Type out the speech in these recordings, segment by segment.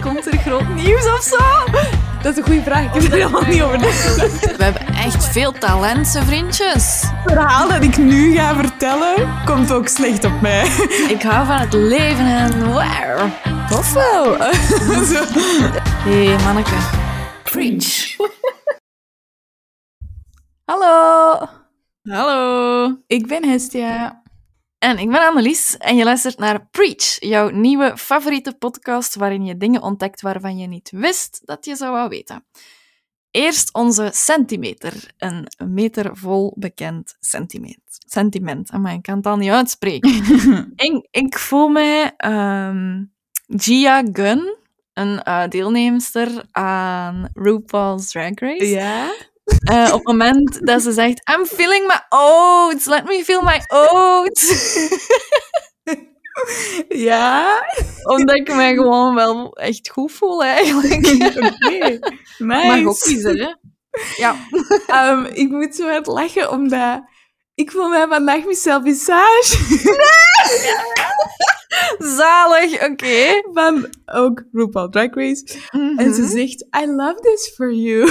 Komt er groot nieuws of zo? Dat is een goede vraag. Ik heb er helemaal niet over nagedacht. We hebben echt veel talenten, vriendjes. Het verhaal dat ik nu ga vertellen, komt ook slecht op mij. Ik hou van het leven en wow. Tof wel. Zo. Hé, hey, manneke. Preach. Hallo. Hallo. Ik ben Hestia. En ik ben Annelies en je luistert naar Preach, jouw nieuwe favoriete podcast waarin je dingen ontdekt waarvan je niet wist dat je zou wou weten. Eerst onze centimeter. Een meter vol bekend sentiment. Sentiment. Maar ik kan het al niet uitspreken. ik, ik voel mij um, Gia Gunn, een uh, deelnemster aan RuPaul's Drag Race. Ja? Uh, op het moment dat ze zegt, I'm feeling my oats, let me feel my oats. ja? Omdat ik me gewoon wel echt goed voel, eigenlijk. Oké, okay. nice. Mag ook kiezen, hè? Ja. Um, ik moet zo hard lachen, omdat ik voel mij vandaag mezelf visage. Nee! Zalig, oké. Okay. Van ook RuPaul Drag Race. Mm -hmm. En ze zegt, I love this for you.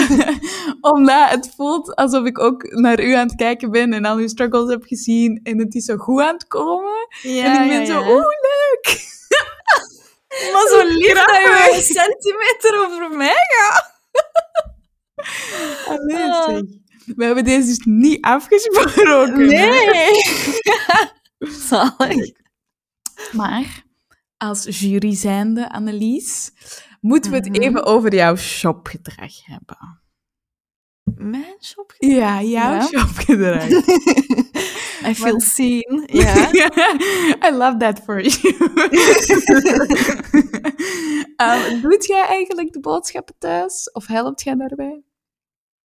Omdat het voelt alsof ik ook naar u aan het kijken ben en al uw struggles heb gezien en het is zo goed aan het komen. Ja, en ik ben ja, zo, ja. oeh, leuk. maar zo lief dat je een centimeter over mij gaat. Allee, zeg. We hebben deze dus niet afgesproken. Nee. Zalig. Maar als jury zijnde, Annelies, moeten we het Mm -hmm. even over jouw shopgedrag hebben. Mijn shopgedrag? Ja, jouw ja. shopgedrag. I feel seen. I love that for you. um, doet jij eigenlijk de boodschappen thuis? Of helpt jij daarbij?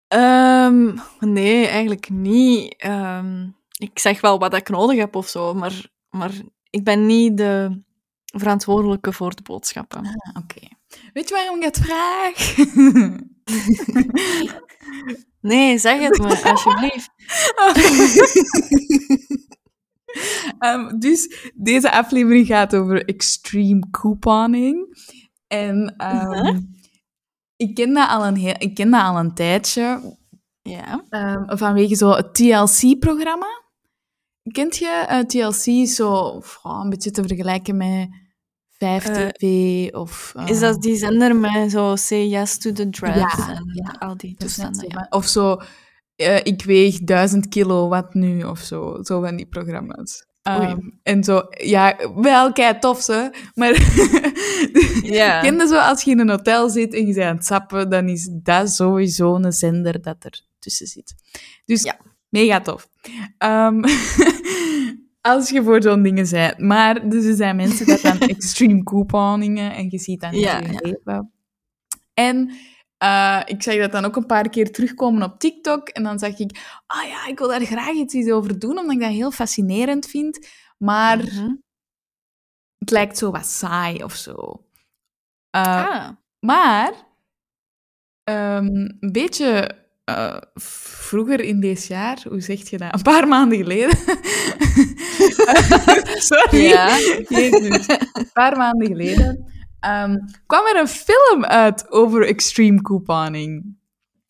Um, nee, eigenlijk niet. Um, ik zeg wel wat ik nodig heb of zo, maar, maar ik ben niet de verantwoordelijke voor de boodschappen. Ah, Oké. Okay. Weet je waarom ik het vraag? nee, zeg het me, alsjeblieft. um, dus deze aflevering gaat over extreme couponing. En um, uh -huh. Ik, ken dat al een heel, ik ken dat al een tijdje. Ja. Um, vanwege zo het TLC-programma. Kent je uh, TLC zo oh, een beetje te vergelijken met 5TV uh, of... Uh, is dat die zender met zo Say Yes to the Dress ja, en ja, al die toestanden? Ja. Of zo, ik weeg duizend kilo, wat nu? Of zo, zo van die programma's. Um, en zo, ja, wel kei tof ze, maar ken je zo als je in een hotel zit en je bent aan het sappen, dan is dat sowieso een zender dat er tussen zit. Dus ja. mega tof. Um, als je voor zo'n dingen bent. Maar dus er zijn mensen dat dan extreme couponingen en je ziet dat niet je ja. leven. En uh, ik zag dat dan ook een paar keer terugkomen op TikTok. En dan zag ik, ah oh ja, ik wil daar graag iets over doen, omdat ik dat heel fascinerend vind. Maar mm -hmm. het lijkt zo wat saai of zo. Uh, ah. Maar um, een beetje uh, vroeger in dit jaar, hoe zeg je dat? Een paar maanden geleden. Sorry. Ja. Jezus. Een paar maanden geleden um, kwam er een film uit over extreme couponing.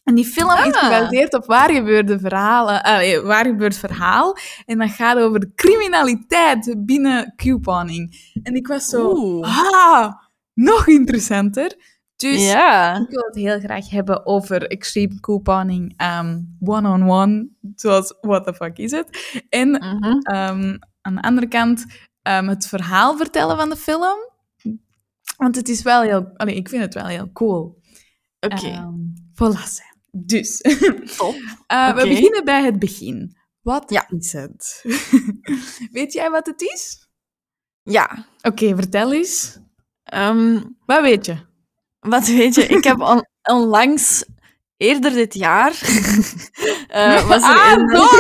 En die film ah. is gebaseerd op waar gebeurde verhalen, uh, waar gebeurt verhaal. En dat gaat over de criminaliteit binnen couponing. En ik was zo, Oeh. ah, nog interessanter. Dus ja. ik wil het heel graag hebben over extreme couponing um, one-on-one, -on -one, zoals what the fuck is het? En mm -hmm. um, aan de andere kant um, het verhaal vertellen van de film. Want het is wel heel... Allee, ik vind het wel heel cool. Oké. Okay. voilà. Dus. Top. uh, okay. We beginnen bij het begin. Wat ja. is het? Weet jij wat het is? Ja. Oké, okay, vertel eens. Um, wat weet je? Wat weet je? Ik heb on onlangs, eerder dit jaar, uh, was er ah.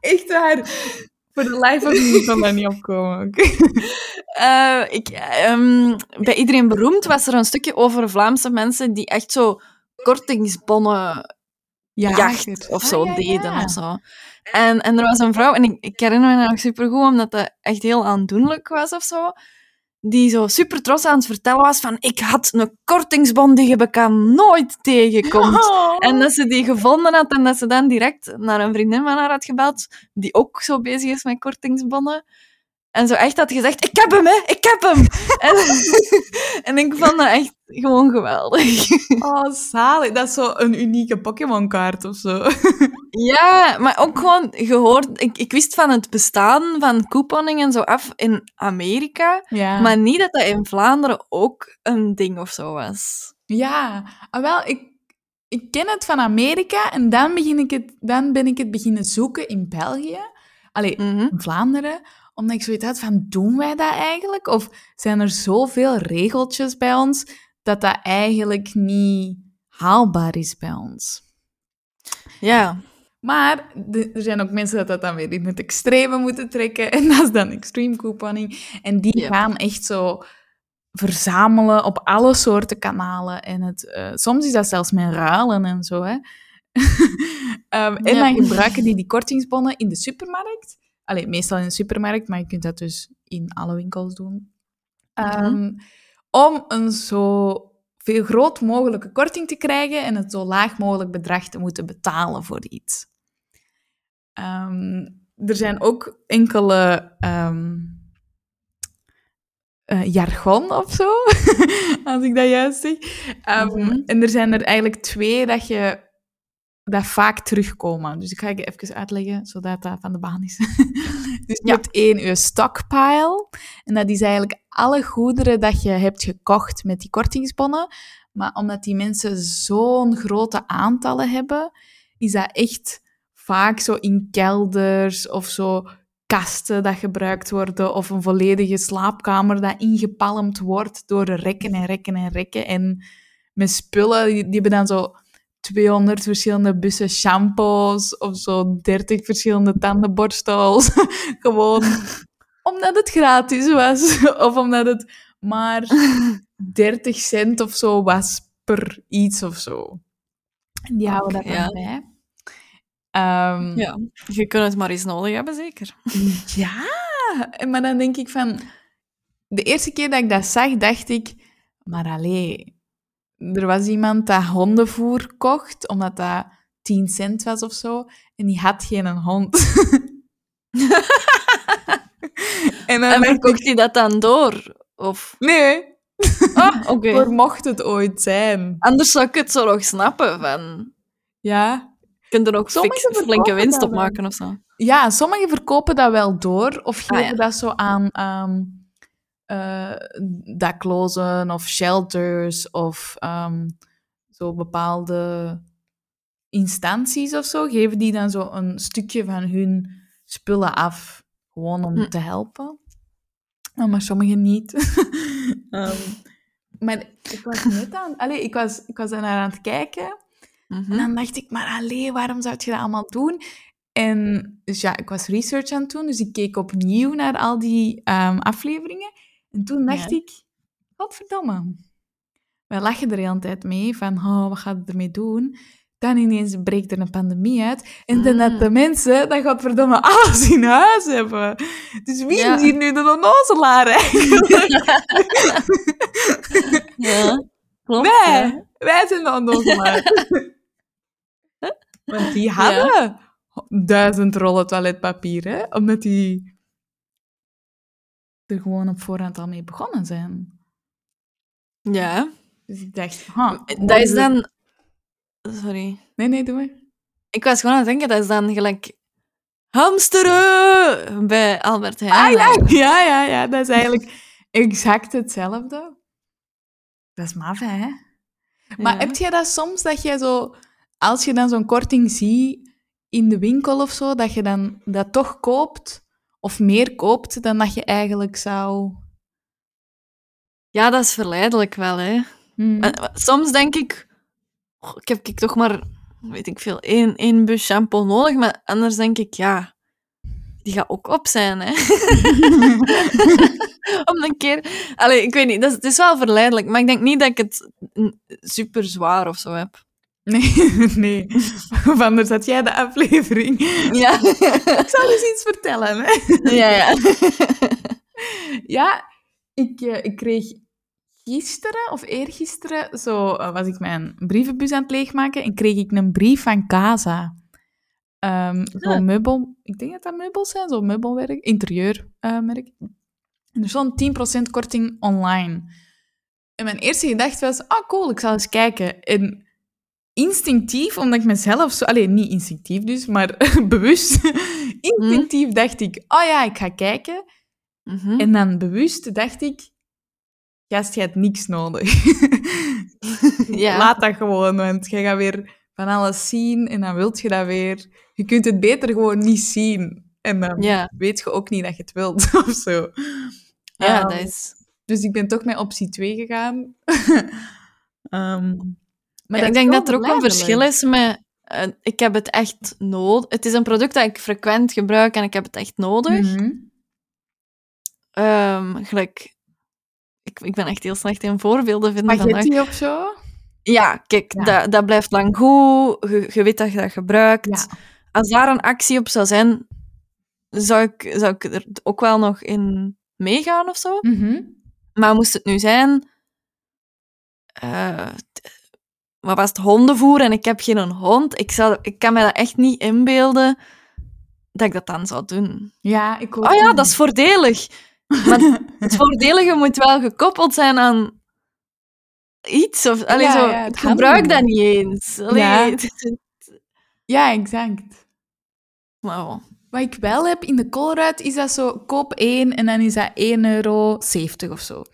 Echt waar. Voor de live of me kan dat niet opkomen. Okay. Uh, ik, um, bij Iedereen Beroemd was er een stukje over Vlaamse mensen die echt zo kortingsbonnen ja, jacht of zo ah, ja, deden. ja. Of zo. En, en er was een vrouw, en ik, ik herinner me nog supergoed, omdat dat echt heel aandoenlijk was of zo. Die zo super trots aan het vertellen was van ik had een kortingsbon die je kan nooit tegenkomt. Oh. En dat ze die gevonden had en dat ze dan direct naar een vriendin van haar had gebeld, die ook zo bezig is met kortingsbonnen. En zo echt had gezegd, ik heb hem, hè, ik heb hem. en, en ik vond dat echt gewoon geweldig. Oh, zalig. Dat is zo een unieke Pokémon-kaart of zo. Ja, maar ook gewoon gehoord... Ik, ik wist van het bestaan van couponing en zo af in Amerika, Ja. maar niet dat dat in Vlaanderen ook een ding of zo was. Ja, ah, wel, ik, ik ken het van Amerika en dan, begin ik het, dan ben ik het beginnen zoeken in België. Allee, Mhm. in Vlaanderen. Omdat ik zoiets had van, doen wij dat eigenlijk? Of zijn er zoveel regeltjes bij ons dat dat eigenlijk niet haalbaar is bij ons? Ja. Maar er zijn ook mensen dat dat dan weer in het extreme moeten trekken. En dat is dan extreme couponing. En die Ja. gaan echt zo verzamelen op alle soorten kanalen. En het, eh, soms is dat zelfs met ruilen en zo. Hè. Ehm, en Ja. dan gebruiken die die kortingsbonnen in de supermarkt. Allee, meestal in de supermarkt, maar je kunt dat dus in alle winkels doen. Ehm, Om een zo veel groot mogelijke korting te krijgen en het zo laag mogelijk bedrag te moeten betalen voor iets. Ehm, er zijn ook enkele eh, jargon of zo, als ik dat juist zeg. Mhm. En er zijn er eigenlijk twee dat je vaak terugkomen. Dus ik ga je even uitleggen, zodat dat van de baan is. dus je Ja. hebt één, je stockpile. En dat is eigenlijk alle goederen dat je hebt gekocht met die kortingsbonnen. Maar omdat die mensen zo'n grote aantallen hebben, is dat echt vaak zo in kelders of zo kasten dat gebruikt worden of een volledige slaapkamer dat ingepalmd wordt door rekken en rekken en rekken en met spullen. Die, die hebben dan zo 200 verschillende bussen shampoos of zo 30 verschillende tandenborstels. Gewoon omdat het gratis was of omdat het maar 30 cent of zo was per iets of zo. En die houden dat ja. bij. Ehm, ja. Je kunt het maar eens nodig hebben, zeker. ja, en maar dan denk ik van... De eerste keer dat ik dat zag, dacht ik... Maar allee, er was iemand dat hondenvoer kocht, omdat dat 10 cent was of zo, en die had geen hond. en dan En ik... hij dat dan door? Of... Nee, Ah, oké. voor mocht het ooit zijn. Anders zou ik het zo nog snappen. Van... Ja. Je kunt er ook flinke winst op maken of zo. Ja, sommigen verkopen dat wel door of Ah, geven ja. dat zo aan eh, daklozen of shelters of ehm, zo bepaalde instanties of zo. Geven die dan zo een stukje van hun spullen af, gewoon om Hm. te helpen. Nou, maar sommigen niet. Ehm, maar ik was net aan... Allee, ik was, ik was daarnaar aan het kijken. Mhm. En dan dacht ik, maar allee, waarom zou je dat allemaal doen? En dus ja, ik was research aan het doen, dus ik keek opnieuw naar al die ehm, afleveringen. En toen dacht Ja. ik, godverdomme. Wij lachen er de hele tijd mee, van, oh, wat gaat het ermee doen? Dan ineens breekt er een pandemie uit. En dan dat Mm. de mensen, dat godverdomme, alles in huis hebben. Dus wie Ja. is hier nu de onnozelaar eigenlijk? Ja, klopt. Wij, ja. wij zijn de onnozelaar. Want die hadden duizend rollen toiletpapier, hè? Omdat die er gewoon op voorhand al mee begonnen zijn. Ja. Dus ik dacht, huh, Dat is dan... Sorry. Nee, nee, doe maar. Ik was gewoon aan het denken, dat is dan gelijk... Hamsteren! Bij Albert Heijn. Ah ja, ja, ja, ja, dat is eigenlijk exact hetzelfde. Dat is maf, hè? Maar Ja. heb jij dat soms, dat jij zo... Als je dan zo'n korting ziet in de winkel of zo, dat je dan dat toch koopt? Of meer koopt dan dat je eigenlijk zou... Ja, dat is verleidelijk wel, hè. Hmm. Maar soms denk ik... "Goh, ik heb ik toch maar, weet ik veel, één, één bus shampoo nodig. Maar anders denk ik, ja... Die gaat ook op zijn, hè. Om een keer... Allee, ik weet niet, dat is, het is wel verleidelijk. Maar ik denk niet dat ik het super zwaar of zo heb. Nee, nee. Of anders had jij de aflevering. Ja. Ik zal eens iets vertellen, hè. ja, ja. Ja, ik, eh, ik kreeg gisteren of eergisteren, zo eh, was ik mijn brievenbus aan het leegmaken en kreeg ik een brief van Casa. Ehm Zo'n meubel, ik denk dat dat meubels zijn, zo'n meubelwerk, interieurmerk. en er stond 10% korting online. En mijn eerste gedachte was, ah cool, ik zal eens kijken. En instinctief, omdat ik mezelf zo... Allee, niet instinctief dus, maar bewust. instinctief dacht ik, oh ja, ik ga kijken. Mhm. En dan bewust dacht ik, gast, je hebt niks nodig. Ja. Laat dat gewoon, want je gaat weer van alles zien en dan wilt je dat weer. Je kunt het beter gewoon niet zien. En dan Ja. weet je ook niet dat je het wilt, of zo. Ja, Ehm, dat is... Dus ik ben toch met optie 2 gegaan. Ehm, maar Ja, ik denk dat er ook een verschil is met... eh, ik heb het echt nodig. Het is een product dat ik frequent gebruik en ik heb het echt nodig. Ehm, gelijk... Ik, ik ben echt heel slecht in voorbeelden vinden vandaag. Spaghetti of zo? Ja, kijk, Ja. Dat, dat blijft lang goed. Je, je weet dat je dat gebruikt. Ja. Als daar een actie op zou zijn, zou ik, zou ik er ook wel nog in meegaan of zo. Mhm. Maar moest het nu zijn... eh, wat was het? Hondenvoer en ik heb geen hond. Ik, zou, ik kan me dat echt niet inbeelden dat ik dat dan zou doen. Ja, ik ook Oh ja, dat is voordelig. Maar het voordelige moet wel gekoppeld zijn aan iets. Of, allee, Ja, zo, ja, het ik gebruik dat niet eens. Allee, Ja. Ja, exact. maar oh. Wat ik wel heb in de Colruyt is dat zo, koop één en dan is dat 1,70 euro of zo.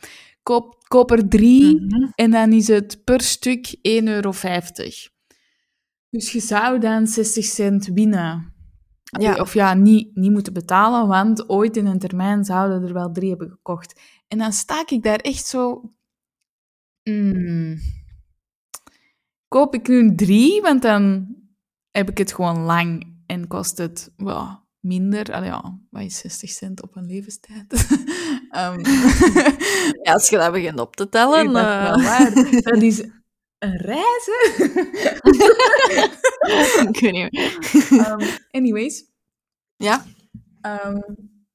Koop, koop er drie Mhm. en dan is het per stuk 1,50 euro. Dus je zou dan 60 cent winnen. Ja. Of ja, niet, niet moeten betalen, want ooit in een termijn zouden er wel drie hebben gekocht. En dan sta ik daar echt zo... mm, koop ik nu drie, want dan heb ik het gewoon lang en kost het well, minder. Allee, ja, wat is 60 cent op een levenstijd? Ehm, Ja, als je dat begint op te tellen... dat is eh, wel waar. Dat is een reis, hè? ik weet niet meer. Ehm, anyways. Ja. Ehm,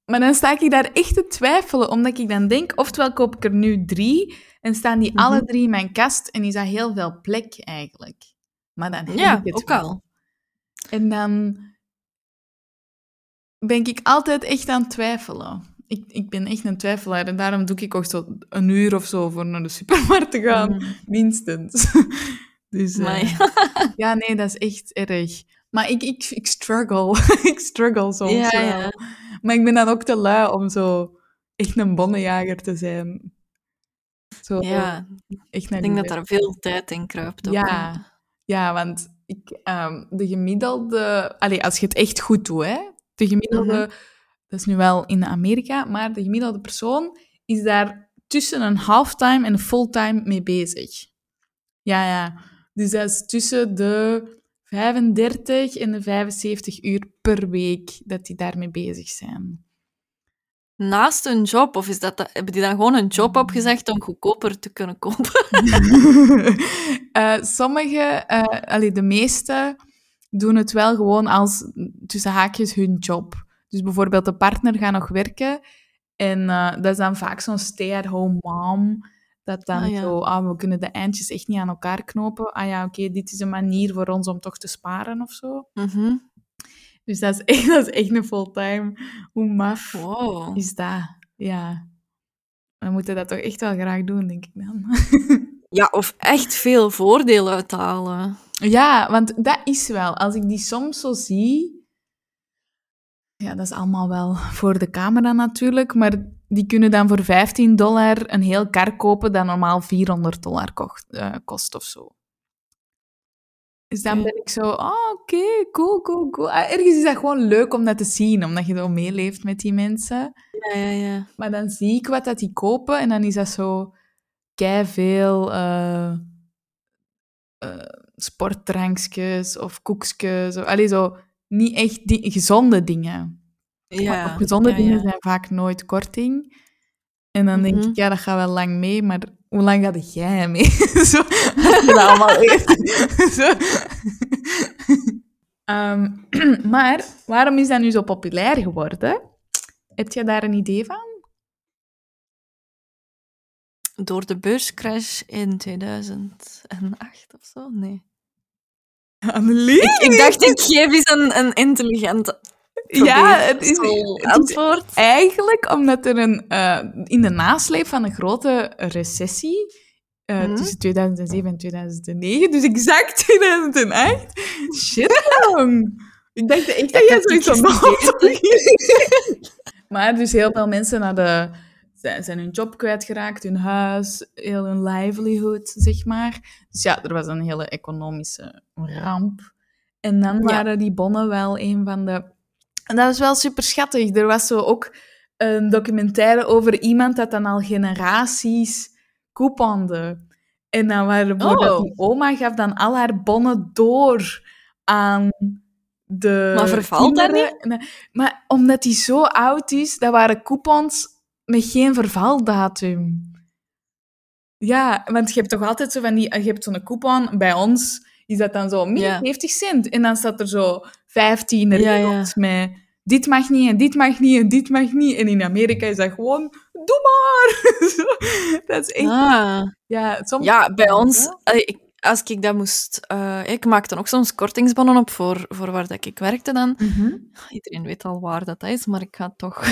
maar dan sta ik daar echt te twijfelen, omdat ik dan denk, oftewel koop ik er nu drie en staan die Mhm. alle drie in mijn kast en is dat heel veel plek eigenlijk. Maar dan heb Ja, ik het ook wel. al. En dan ben ik altijd echt aan het twijfelen. Ik, ik ben echt een twijfelaar en daarom doe ik ook zo een uur of zo voor naar de supermarkt te gaan, Mhm. minstens. dus eh, ja, nee, dat is echt erg. Maar ik, ik, ik struggle. ik struggle soms ja, wel. ja. Maar ik ben dan ook te lui om zo echt een bonnenjager te zijn. Zo, ja, echt ik denk dat daar veel tijd in kruipt. Ook, Ja. Ja, want ik, ehm, de gemiddelde... Allee, als je het echt goed doet, hè. De gemiddelde... Mhm. Dat is nu wel in Amerika, maar de gemiddelde persoon is daar tussen een halftime en een fulltime mee bezig. Ja, ja. Dus dat is tussen de 35 en de 75 uur per week dat die daarmee bezig zijn. Naast een job, of is dat, hebben die dan gewoon een job opgezegd om goedkoper te kunnen kopen? Eh, sommige, allee, de meeste, doen het wel gewoon als tussen haakjes hun job. Dus bijvoorbeeld de partner gaat nog werken en eh, dat is dan vaak zo'n stay-at-home mom. Dat dan Ah, ja. zo, ah, we kunnen de eindjes echt niet aan elkaar knopen. Ah ja, oké, dit is een manier voor ons om toch te sparen of zo. Mhm. Dus dat is echt, dat is echt een fulltime. Hoe maf Wow. is dat? Ja. We moeten dat toch echt wel graag doen, denk ik dan. Ja, of echt veel voordeel uithalen. Ja, want dat is wel. Als ik die soms zo zie... Ja, dat is allemaal wel voor de camera natuurlijk, maar die kunnen dan voor 15 dollar een heel kar kopen dat normaal 400 dollar kocht, eh, kost of zo. Dus dan ben ik zo, ah, oké, cool, cool, cool. Ah, Ergens is dat gewoon leuk om dat te zien, omdat je zo meeleeft met die mensen. Ja, ja, ja. Maar dan zie ik wat dat die kopen en dan is dat zo kei veel eh, sportdrankjes of koekjes. Of, allee, zo niet echt di- gezonde dingen. ja. Op gezonde ja, dingen ja. zijn vaak nooit korting. En dan denk Mhm. ik, ja, dat gaat wel lang mee, maar hoe lang gaat jij mee? zo, dat allemaal zo. Ehm, maar waarom is dat nu zo populair geworden? Heb je daar een idee van? door de beurscrash in 2008 of zo? Nee. Ik, ik dacht, ik geef eens een, een intelligente Ja, het is, het is eigenlijk omdat er een, eh, in de nasleep van een grote recessie eh, Mhm. tussen 2007 en 2009, dus exact 2008. Shit, jong. Ik dacht echt dat Ik jij zoiets had. Maar dus heel veel mensen hadden, zijn, zijn hun job kwijtgeraakt, hun huis, heel hun livelihood, zeg maar. Dus ja, er was een hele economische ramp. En dan Ja. waren die bonnen wel een van de... En dat was wel super schattig. Er was zo ook een documentaire over iemand dat dan al generaties couponde. En dan waren bijvoorbeeld Oh. die oma gaf dan al haar bonnen door aan de Maar vervalt dat. Nee, Maar omdat die zo oud is, dat waren coupons met geen vervaldatum. Ja, want je hebt toch altijd zo van die... Je hebt zo'n coupon, bij ons is dat dan zo min Ja. 70 cent. En dan staat er zo 15 Ja, regels met dit mag niet en dit mag niet en dit mag niet. En in Amerika is dat gewoon, doe maar! Dat is echt... Ah. Ja, soms... Ja, bij ons, ik, als ik dat moest... eh, ik maakte dan ook soms kortingsbonnen op voor, voor waar dat ik werkte dan. Mhm. Iedereen weet al waar dat is, maar ik ga het toch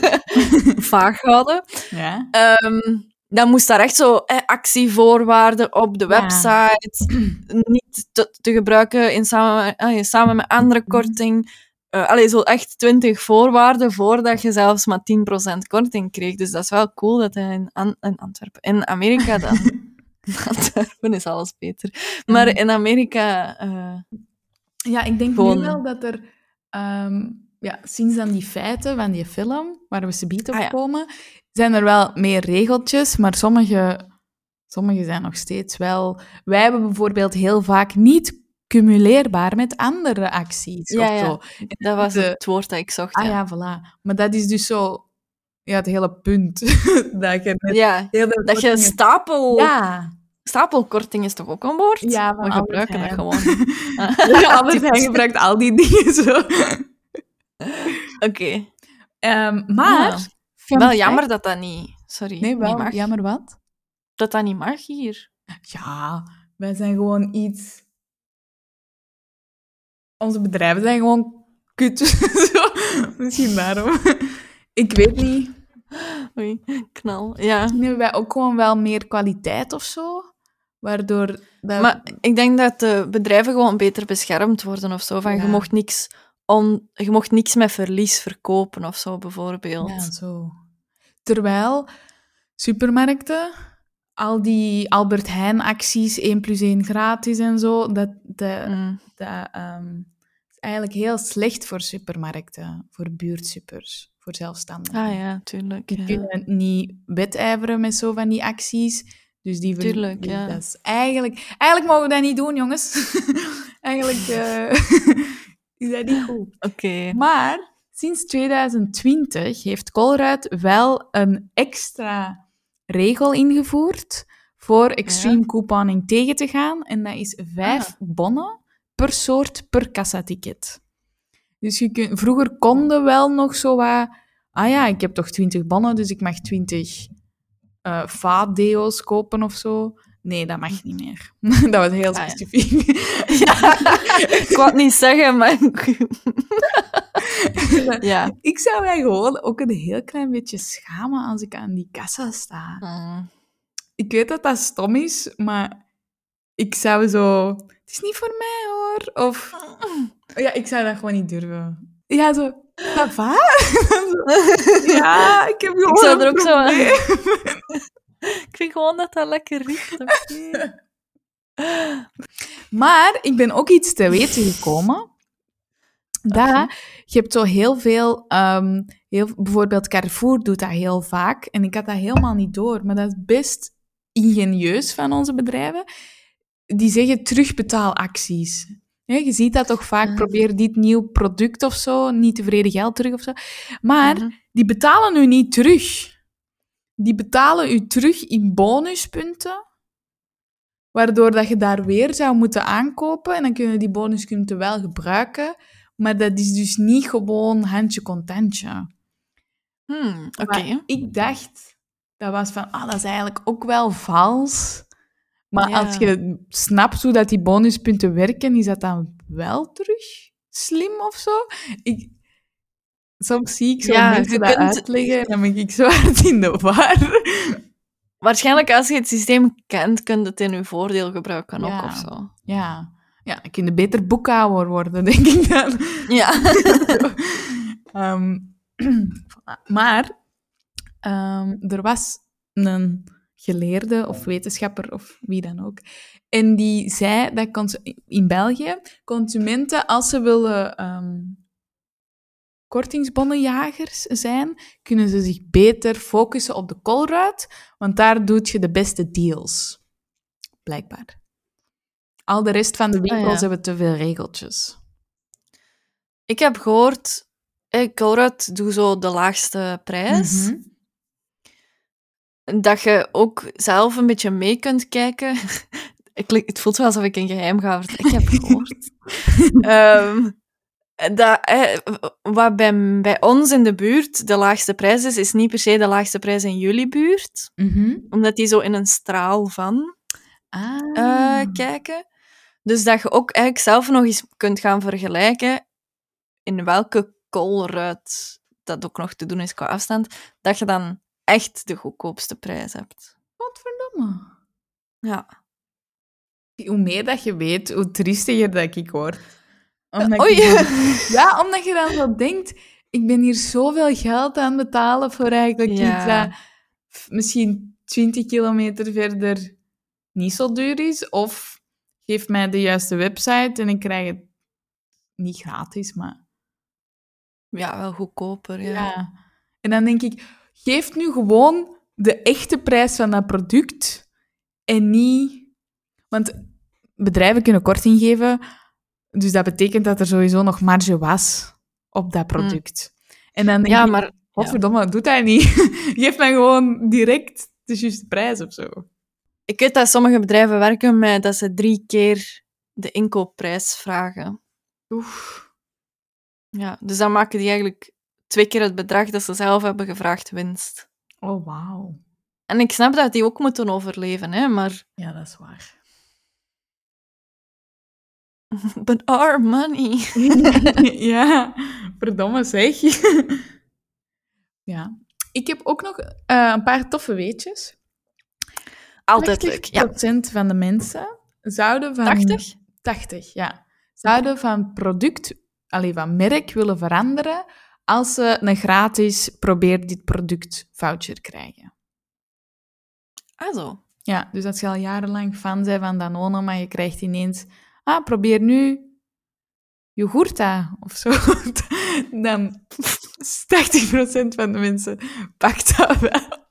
vaag houden. Ja. Ehm, dan moest daar echt zo eh, actievoorwaarden op de Ja. website. Niet te, te gebruiken in samen, eh, samen met andere Mhm. korting. Eh allee, zo echt 20 voorwaarden voordat je zelfs maar 10% korting kreeg. Dus dat is wel cool dat hij in, An- in Antwerpen... In Amerika dan... Antwerpen is alles beter. Maar Mhm. in Amerika... eh, Ja, ik denk Gewoon- nu wel dat er ehm, ja, sinds dan die feiten van die film, waar we subiet op Ah, ja. komen, zijn er wel meer regeltjes, maar sommige, sommige zijn nog steeds wel... Wij hebben bijvoorbeeld heel vaak niet cumuleerbaar met andere acties Ja, of ja. zo. dat was de- het woord dat ik zocht. Ah ja. voilà. Maar dat is dus zo... Ja, het hele punt. dat je met Ja, dat je kortingen- stapel... Ja. Stapelkorting is toch ook een woord? Ja, We gebruiken dat gewoon. Ja, Albert Heijn gebruikt al die dingen zo. Oké. Ehm, maar... Ja. fun Wel jammer dat dat niet... Sorry, Nee, wel niet mag. jammer wat? Dat dat niet mag hier. Ja, wij zijn gewoon iets... Onze bedrijven zijn gewoon kut. Zo, Misschien daarom. Ik weet niet. Oei, knal. Ja. Misschien hebben wij ook gewoon wel meer kwaliteit of zo. Waardoor... Dat... Maar ik denk dat de bedrijven gewoon beter beschermd worden of zo. Van, Ja. je, mocht niks on, je mocht niks met verlies verkopen of zo, bijvoorbeeld. Ja, zo. Terwijl supermarkten, al die Albert Heijn acties, 1 plus 1 gratis en zo, dat, dat, Mm. dat ehm, is eigenlijk heel slecht voor supermarkten, voor buurtsuppers, voor zelfstandigen. Ah ja, tuurlijk. Die Ja. kunnen niet wedijveren met zo van die acties. Dus die Tuurlijk, ja. dat is eigenlijk, eigenlijk mogen we dat niet doen, jongens. eigenlijk eh, is dat niet goed. Oké. Maar sinds 2020 heeft Colruyt wel een extra regel ingevoerd voor extreme couponing tegen te gaan. En dat is vijf Ah. bonnen per soort per kassaticket. Dus je kunt, vroeger konden wel nog zo wat... Ah ja, ik heb toch 20 bonnen, dus ik mag 20 eh vaatdeo's kopen of zo. Nee, dat mag niet meer. dat was heel Ah, ja. specifiek. Ja, ik wou het niet zeggen, maar... ja. Ik zou mij gewoon ook een heel klein beetje schamen als ik aan die kassa sta. Mm. Ik weet dat dat stom is, maar ik zou zo... Het is niet voor mij, hoor. Of... Ja, ik zou dat gewoon niet durven. Ja, zo... Va? ja, ik heb gewoon zou een er ook zo aan-. Ik vind gewoon dat dat lekker riekt. Maar ik ben ook iets te weten gekomen. Dat, je hebt zo heel veel, ehm, heel, bijvoorbeeld Carrefour doet dat heel vaak. En ik had dat helemaal niet door, maar dat is best ingenieus van onze bedrijven. Die zeggen terugbetaalacties. Ja, je ziet dat toch vaak, Ah. probeer dit nieuw product of zo, niet tevreden geld terug of zo. Maar Mhm. die betalen u niet terug. Die betalen u terug in bonuspunten, waardoor dat je daar weer zou moeten aankopen en dan kunnen die bonuspunten wel gebruiken, maar dat is dus niet gewoon handje contentje. Hmm, Oké. Ik dacht dat was van, ah, dat is eigenlijk ook wel vals. Maar Ja. als je snapt hoe dat die bonuspunten werken, is dat dan wel terug slim of zo? Ik, soms zie ik zo Ja, mensen dat kunt- uitleggen en dan ben ik zo hard in de war. Waarschijnlijk als je het systeem kent, kun je het in je voordeel gebruiken ook Ja. of zo. Ja, ja kun je beter boekhouder worden, denk ik dan. Ja. Ehm, maar ehm, er was een geleerde of wetenschapper of wie dan ook. En die zei dat in België consumenten, als ze willen ehm, kortingsbonnenjagers zijn, kunnen ze zich beter focussen op de kolruit, want daar doet je de beste deals. Blijkbaar. Al de rest van de winkels ja. hebben te veel regeltjes. Ik heb gehoord, eh, Colruyt doet zo de laagste prijs. Mhm. Dat je ook zelf een beetje mee kunt kijken. Het voelt wel alsof ik een geheim ga vertellen. Ik heb gehoord. Ehm, dat, eh, wat bij, bij ons in de buurt de laagste prijs is, is niet per se de laagste prijs in jullie buurt. Mhm. Omdat die zo in een straal van Ah. eh, kijken. Dus dat je ook eigenlijk zelf nog eens kunt gaan vergelijken in welke koolruit dat ook nog te doen is qua afstand, dat je dan echt de goedkoopste prijs hebt. Godverdomme. Ja. Hoe meer dat je weet, hoe triestiger dat ik word. Omdat Oei. ja, omdat je dan zo denkt, ik ben hier zoveel geld aan betalen voor eigenlijk Ja. iets dat misschien 20 kilometer verder niet zo duur is. Of geef mij de juiste website en ik krijg het niet gratis, maar Ja, wel goedkoper, ja. Ja. En dan denk ik, geef nu gewoon de echte prijs van dat product en niet... Want bedrijven kunnen korting geven, dus dat betekent dat er sowieso nog marge was op dat product. En dan denk Ja, maar... godverdomme, doe dat niet. geef mij gewoon direct de juiste prijs of zo. Ik weet dat sommige bedrijven werken met dat ze drie keer de inkoopprijs vragen. Oef. Ja, dus dan maken die eigenlijk twee keer het bedrag dat ze zelf hebben gevraagd winst. Oh, wauw. En ik snap dat die ook moeten overleven, hè, maar... Ja, dat is waar. But our money. ja, verdomme zeg. ja. Ik heb ook nog eh, een paar toffe weetjes. Altijd leuk, ja. 80% van de mensen zouden van... 80? 80, ja. Zouden van product, alleen van merk willen veranderen als ze een gratis probeer dit product voucher krijgen. Ah, zo. Ja, dus als je al jarenlang fan bent van Danone, maar je krijgt ineens... Ah, probeer nu yoghurta of zo. Dan 80% van de mensen pakt dat wel.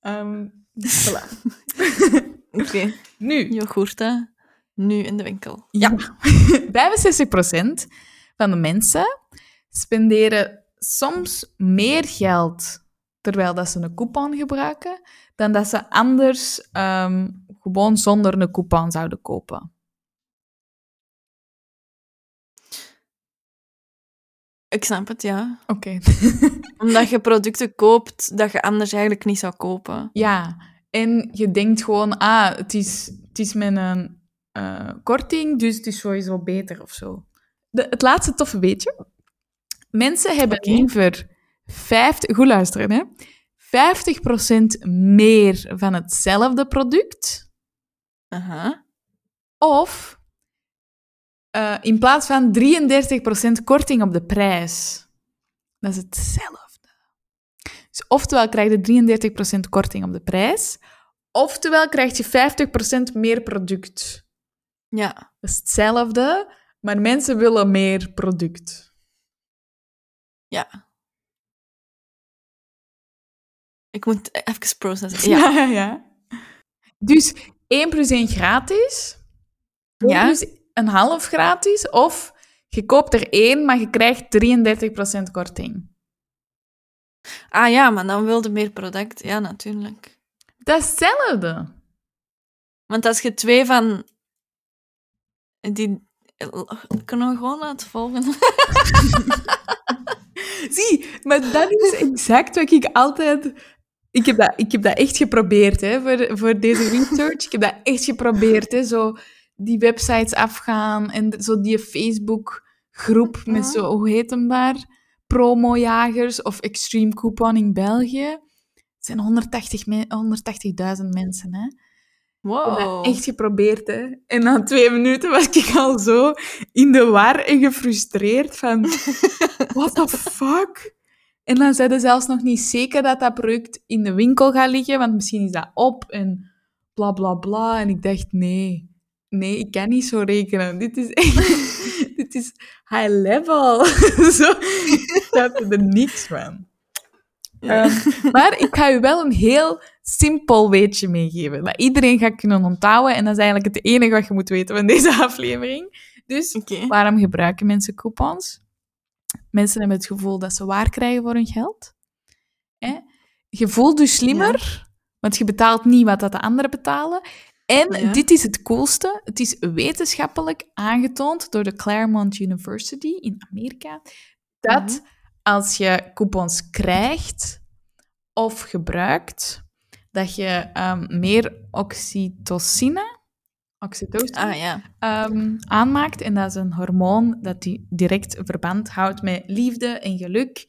Ehm voilà. Oké. Nu, Yoghurta. Nu in de winkel. Ja. 65% van de mensen spenderen soms meer geld terwijl dat ze een coupon gebruiken, dan dat ze anders ehm, gewoon zonder een coupon zouden kopen. Ik snap het, ja. Oké. Omdat je producten koopt dat je anders eigenlijk niet zou kopen. ja, en je denkt gewoon, ah, het is, het is met een eh, korting, dus het is sowieso beter of zo. De, het laatste toffe weetje. Mensen hebben liever 50, goed luisteren, hè? 50% meer van hetzelfde product, of eh, in plaats van 33% korting op de prijs. Dat is hetzelfde. Dus oftewel krijg je 33% korting op de prijs, oftewel krijg je 50% meer product. Ja. Dat is hetzelfde, maar mensen willen meer product. Ja. Ik moet even processen. Ja. ja, ja. Dus 1 plus 1 gratis, 1 Ja. plus een half gratis, of je koopt er één, maar je krijgt 33% korting. Ah ja, maar dan wilde meer product. Ja, natuurlijk. Dat is hetzelfde. Want als je twee van die... Kunnen we gewoon laten volgen? Zie, maar dat is exact wat ik altijd ik heb dat, ik heb dat echt geprobeerd hè, voor, voor deze research. Ik heb dat echt geprobeerd. Hè, zo die websites afgaan en zo die Facebook-groep met zo, hoe heet hem daar? Promojagers of Extreme Couponing België. Het zijn 180 me 180.000 mensen. Hè. Ik heb Wow. echt geprobeerd, hè. En na twee minuten was ik al zo in de war en gefrustreerd van... What the fuck? En dan zeiden ze zelfs nog niet zeker dat dat product in de winkel gaat liggen, want misschien is dat op en bla bla bla. En ik dacht, nee, nee, ik kan niet zo rekenen. Dit is echt... dit is high level. zo, ik snapte er niks van. Ja. Ehm, maar ik ga u wel een heel simpel weetje meegeven. Dat iedereen gaat kunnen onthouden. En dat is eigenlijk het enige wat je moet weten van deze aflevering. Dus waarom gebruiken mensen coupons? Mensen hebben het gevoel dat ze waar krijgen voor hun geld. Hè? Je voelt je slimmer, want je betaalt niet wat dat de anderen betalen. En Ja. dit is het coolste. Het is wetenschappelijk aangetoond door de Claremont University in Amerika dat Mhm. als je coupons krijgt of gebruikt, dat je ehm, meer oxytocine, oxytocine Ah ja. ehm, aanmaakt. En dat is een hormoon dat die direct verband houdt met liefde en geluk.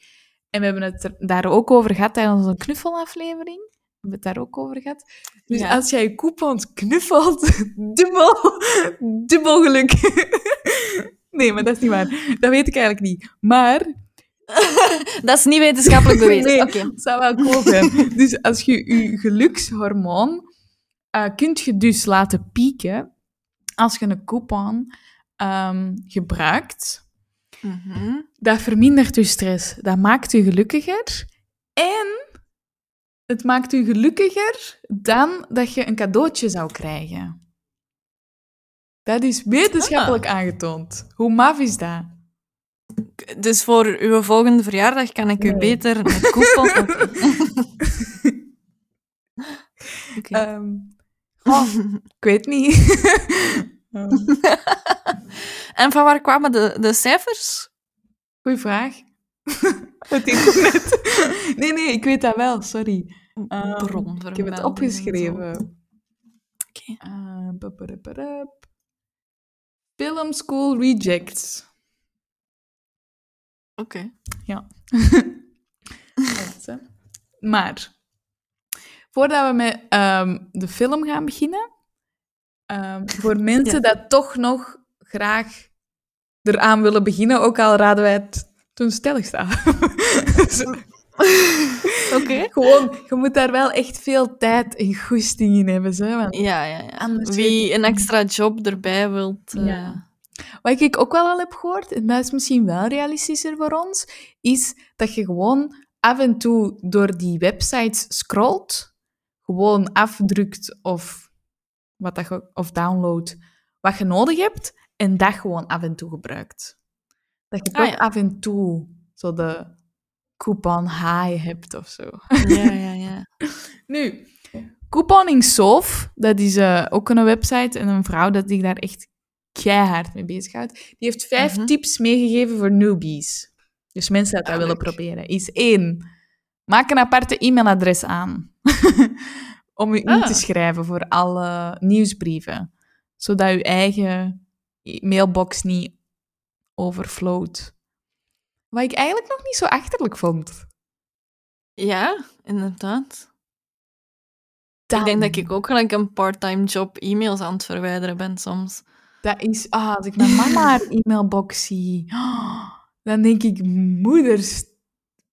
En we hebben het er daar ook over gehad tijdens onze knuffelaflevering. We hebben het daar ook over gehad. Dus Ja. als jij je coupons knuffelt, dubbel, dubbel geluk. nee, maar dat is niet waar. Dat weet ik eigenlijk niet. Maar Dat is niet wetenschappelijk bewezen. Nee. Oké. het zou wel cool zijn. dus als je je gelukshormoon eh kunt je dus laten pieken als je een coupon ehm, gebruikt. Mhm. Dat vermindert je stress. Dat maakt je gelukkiger. En het maakt je gelukkiger dan dat je een cadeautje zou krijgen. Dat is wetenschappelijk aangetoond. Hoe maf is dat? Dus voor uw volgende verjaardag kan ik u Nee. beter een coupon... Oké. Oké. Ehm, oh, ik weet niet. Ehm, En van waar kwamen de, de cijfers? Goeie vraag. Het internet. Nee, nee, ik weet dat wel, sorry. Bron ik heb het opgeschreven. Oké. Uh, bup-bup-bup-bup. Film School Rejects. Oké. Hè. Maar, voordat we met ehm, de film gaan beginnen, ehm, voor mensen dat toch nog graag eraan willen beginnen, ook al raden wij het toen stellig staan. Oké. Gewoon, je moet daar wel echt veel tijd en goesting in hebben. Zo, want Ja, ja, ja. Wie een extra job erbij wilt... eh, Ja. Wat ik ook wel al heb gehoord, en dat is misschien wel realistischer voor ons, is dat je gewoon af en toe door die websites scrolt, gewoon afdrukt of, wat dat je, of downloadt wat je nodig hebt, en dat gewoon af en toe gebruikt. Dat je Ah, toch ja. af en toe zo de coupon high hebt of zo. Ja, ja, ja. Nu, Couponing Sof, dat is eh, ook een website en een vrouw dat zich daar echt keihard mee bezighoudt. Die heeft vijf Mhm. tips meegegeven voor newbies. Dus mensen dat dat Ah, willen proberen. Is één, maak een aparte e-mailadres aan. Om je in Ah. te schrijven voor alle nieuwsbrieven. Zodat je eigen mailbox niet overflowt. Wat ik eigenlijk nog niet zo achterlijk vond. Ja, inderdaad. Dan- Ik denk dat ik ook gelijk een part-time job e-mails aan het verwijderen ben soms. Dat is, ah, als ik mijn mama haar e-mailbox zie, dan denk ik, moeders,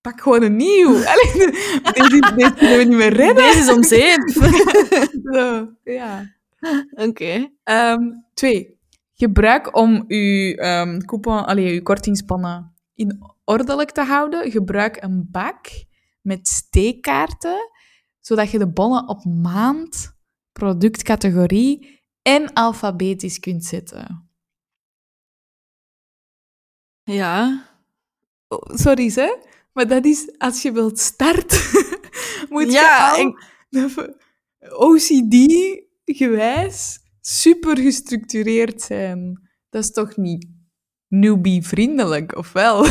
pak gewoon een nieuw. Allee, deze, deze kunnen we niet meer redden. Deze is om. Zo, ja. Oké. Ehm, twee, gebruik om uw, ehm coupon, allee, uw kortingspannen in ordelijk te houden. Gebruik een bak met steekkaarten, zodat je de bonnen op maand, productcategorie en alfabetisch kunt zetten. Ja. Oh, sorry, hè? Maar dat is als je wilt starten, moet Ja, je al OCD-gewijs super gestructureerd zijn. Dat is toch niet newbie-vriendelijk, of wel?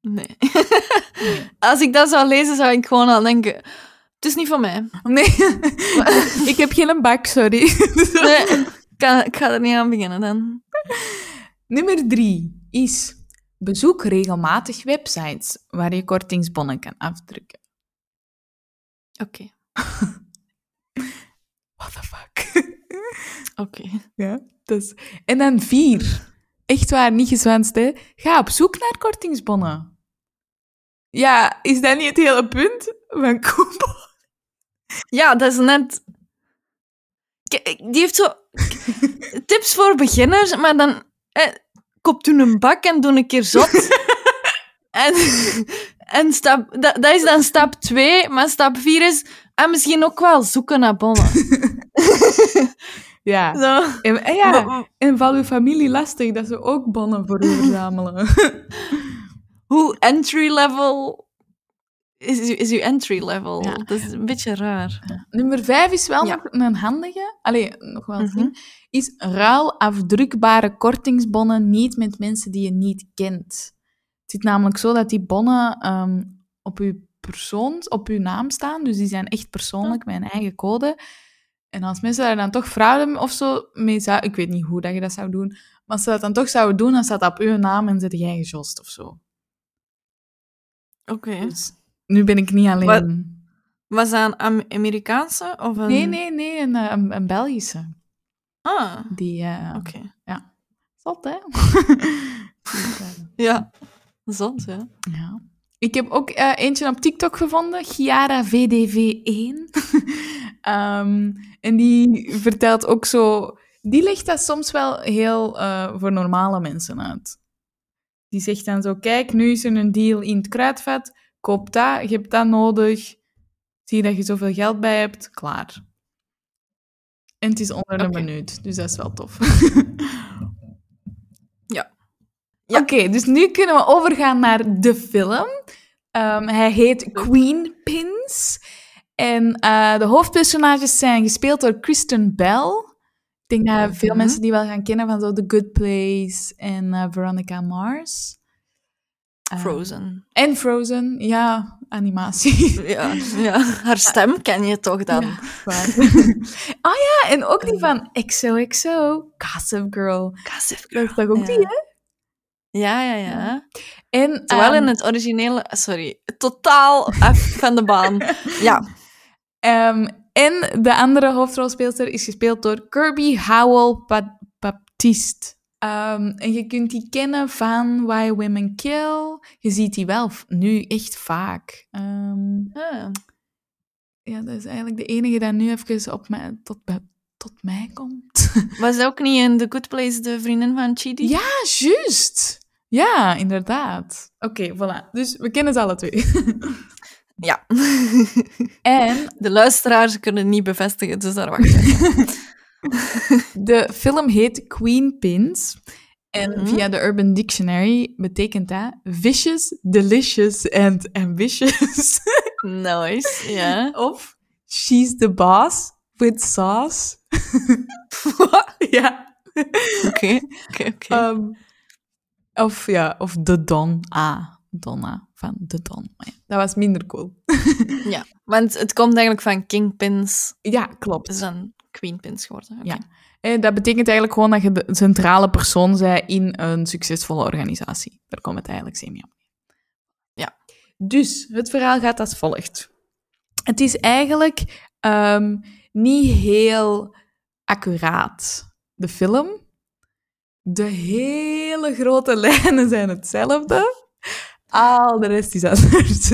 Nee. Als ik dat zou lezen, zou ik gewoon al denken... Het is niet van mij. Nee, ik heb geen bak, sorry. Nee, ik, ga, ik ga er niet aan beginnen dan. Nummer drie is bezoek regelmatig websites waar je kortingsbonnen kan afdrukken. Oké. What the fuck? Oké. ja, dus. En dan vier. Echt waar, niet gezwanst, hè. Ga op zoek naar kortingsbonnen. Ja, is dat niet het hele punt van Koepo? Ja, dat is net... K- Die heeft zo tips voor beginners, maar dan... Eh, koop toen een bak en doe een keer zot. en en stap, dat, dat is dan stap 2, maar stap 4 is... En misschien ook wel zoeken naar bonnen. Ja. Zo. En, en ja, en val uw familie lastig dat ze ook bonnen voor u verzamelen. Hoe entry level is, uw- is uw entry level? Ja. Dat is een beetje raar. Nummer vijf is wel nog een handige. Allee, nog wel Mhm. zin. Is ruil afdrukbare kortingsbonnen niet met mensen die je niet kent. Het zit namelijk zo dat die bonnen ehm, op uw persoon, op uw naam staan. Dus die zijn echt persoonlijk, met een eigen code. En als mensen daar dan toch fraude of zo mee zouden... Ik weet niet hoe dat je dat zou doen. Maar als ze dat dan toch zouden doen, dan staat dat op uw naam en zit jij gejost of zo. Oké. Dus nu ben ik niet alleen... Wat- Was dat een Am- Amerikaanse of een... Nee, nee, nee, een, eh, een, een Belgische. Ah, Die... eh, oké. Zot, hè? Ja. Zot, ja. ja. Ik heb ook eh, eentje op TikTok gevonden, Chiara VDV1. Ehm, en die vertelt ook zo... Die legt dat soms wel heel voor normale mensen uit. Die zegt dan zo, kijk, nu is er een deal in het kruidvat. Koop dat, je hebt dat nodig. Zie dat je zoveel geld bij hebt. Klaar. En het is onder een minuut, dus dat is wel tof. Ja. Ja. Oké, dus nu kunnen we overgaan naar de film. Ehm, hij heet Queen Pins. En eh, de hoofdpersonages zijn gespeeld door Kristen Bell. Ik denk dat veel Mhm. mensen die wel gaan kennen van zo The Good Place en eh, Veronica Mars. Eh, Frozen. en Frozen, ja, animatie. Ja, ja. Haar stem ken je toch dan? Ja, oh ja, en ook die van XOXO, Gossip Girl. Gossip Dat is toch ook Ja. die, hè? Ja, ja, ja. En, Terwijl ehm, in het originele... Sorry, totaal af van de baan. Ja. Ehm, en de andere hoofdrolspeelster is gespeeld door Kirby Howell Ba- Baptiste. Ehm, en je kunt die kennen van Why Women Kill. Je ziet die wel nu echt vaak. Ehm, Ah. ja, dat is eigenlijk de enige die nu even op mij, tot, tot mij komt. Was ook niet in The Good Place de vriendin van Chidi? ja, juist. Ja, inderdaad. Oké, voilà. Dus we kennen ze alle twee. Ja. en De luisteraars kunnen niet bevestigen, dus daar wacht ik. De film heet Queen Pins. En Mhm. via de Urban Dictionary betekent dat vicious, delicious and ambitious. Nice, ja. of she's the boss with sauce. ja. Oké, oké, oké. Ehm, of ja, of de Don. Ah, Donna van de Don. Ja, dat was minder cool. Ja, want het komt eigenlijk van Kingpins. Ja, klopt. is dan Queenpins geworden. Oké. Ja. En dat betekent eigenlijk gewoon dat je de centrale persoon bent in een succesvolle organisatie. Daar komt het eigenlijk semi op. Ja. Dus, het verhaal gaat als volgt. Het is eigenlijk ehm, niet heel accuraat, de film. De hele grote lijnen zijn hetzelfde. Al de rest is anders.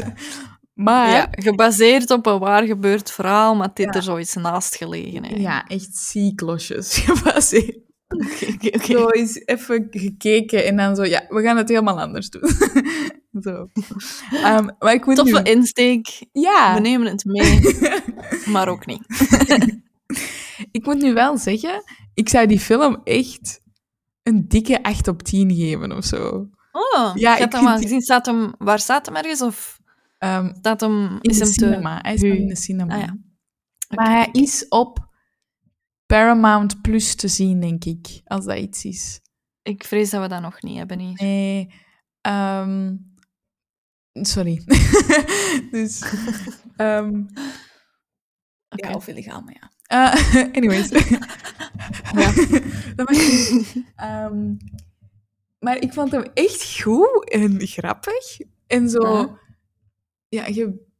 Maar Ja, gebaseerd op een waar gebeurd verhaal, maar dit Ja. er zoiets naast gelegen. eigenlijk. ja, echt zieklosjes gebaseerd. Zo eens even gekeken en dan zo, ja, we gaan het helemaal anders doen. zo. Maar ik moet Toffe nu... insteek. Ja, We nemen het mee, maar ook niet. ik moet nu wel zeggen, ik zou die film echt een dikke 8 op 10 geven of zo. Oh, Ja, ik heb hem al gezien. Staat hem, waar staat hem ergens? Of Staat hem, in is hem cinema. Hij is in de cinema. Ah, ja. Maar hij is op Paramount Plus te zien, denk ik, als dat iets is. Ik vrees dat we dat nog niet hebben hier. Nee. ehm, Sorry. dus... Oké. Ja, of illegaal, maar ja. Eh, anyways. ja. Dat maar ik vond hem echt goed en grappig. En zo... Ja. Ja, je...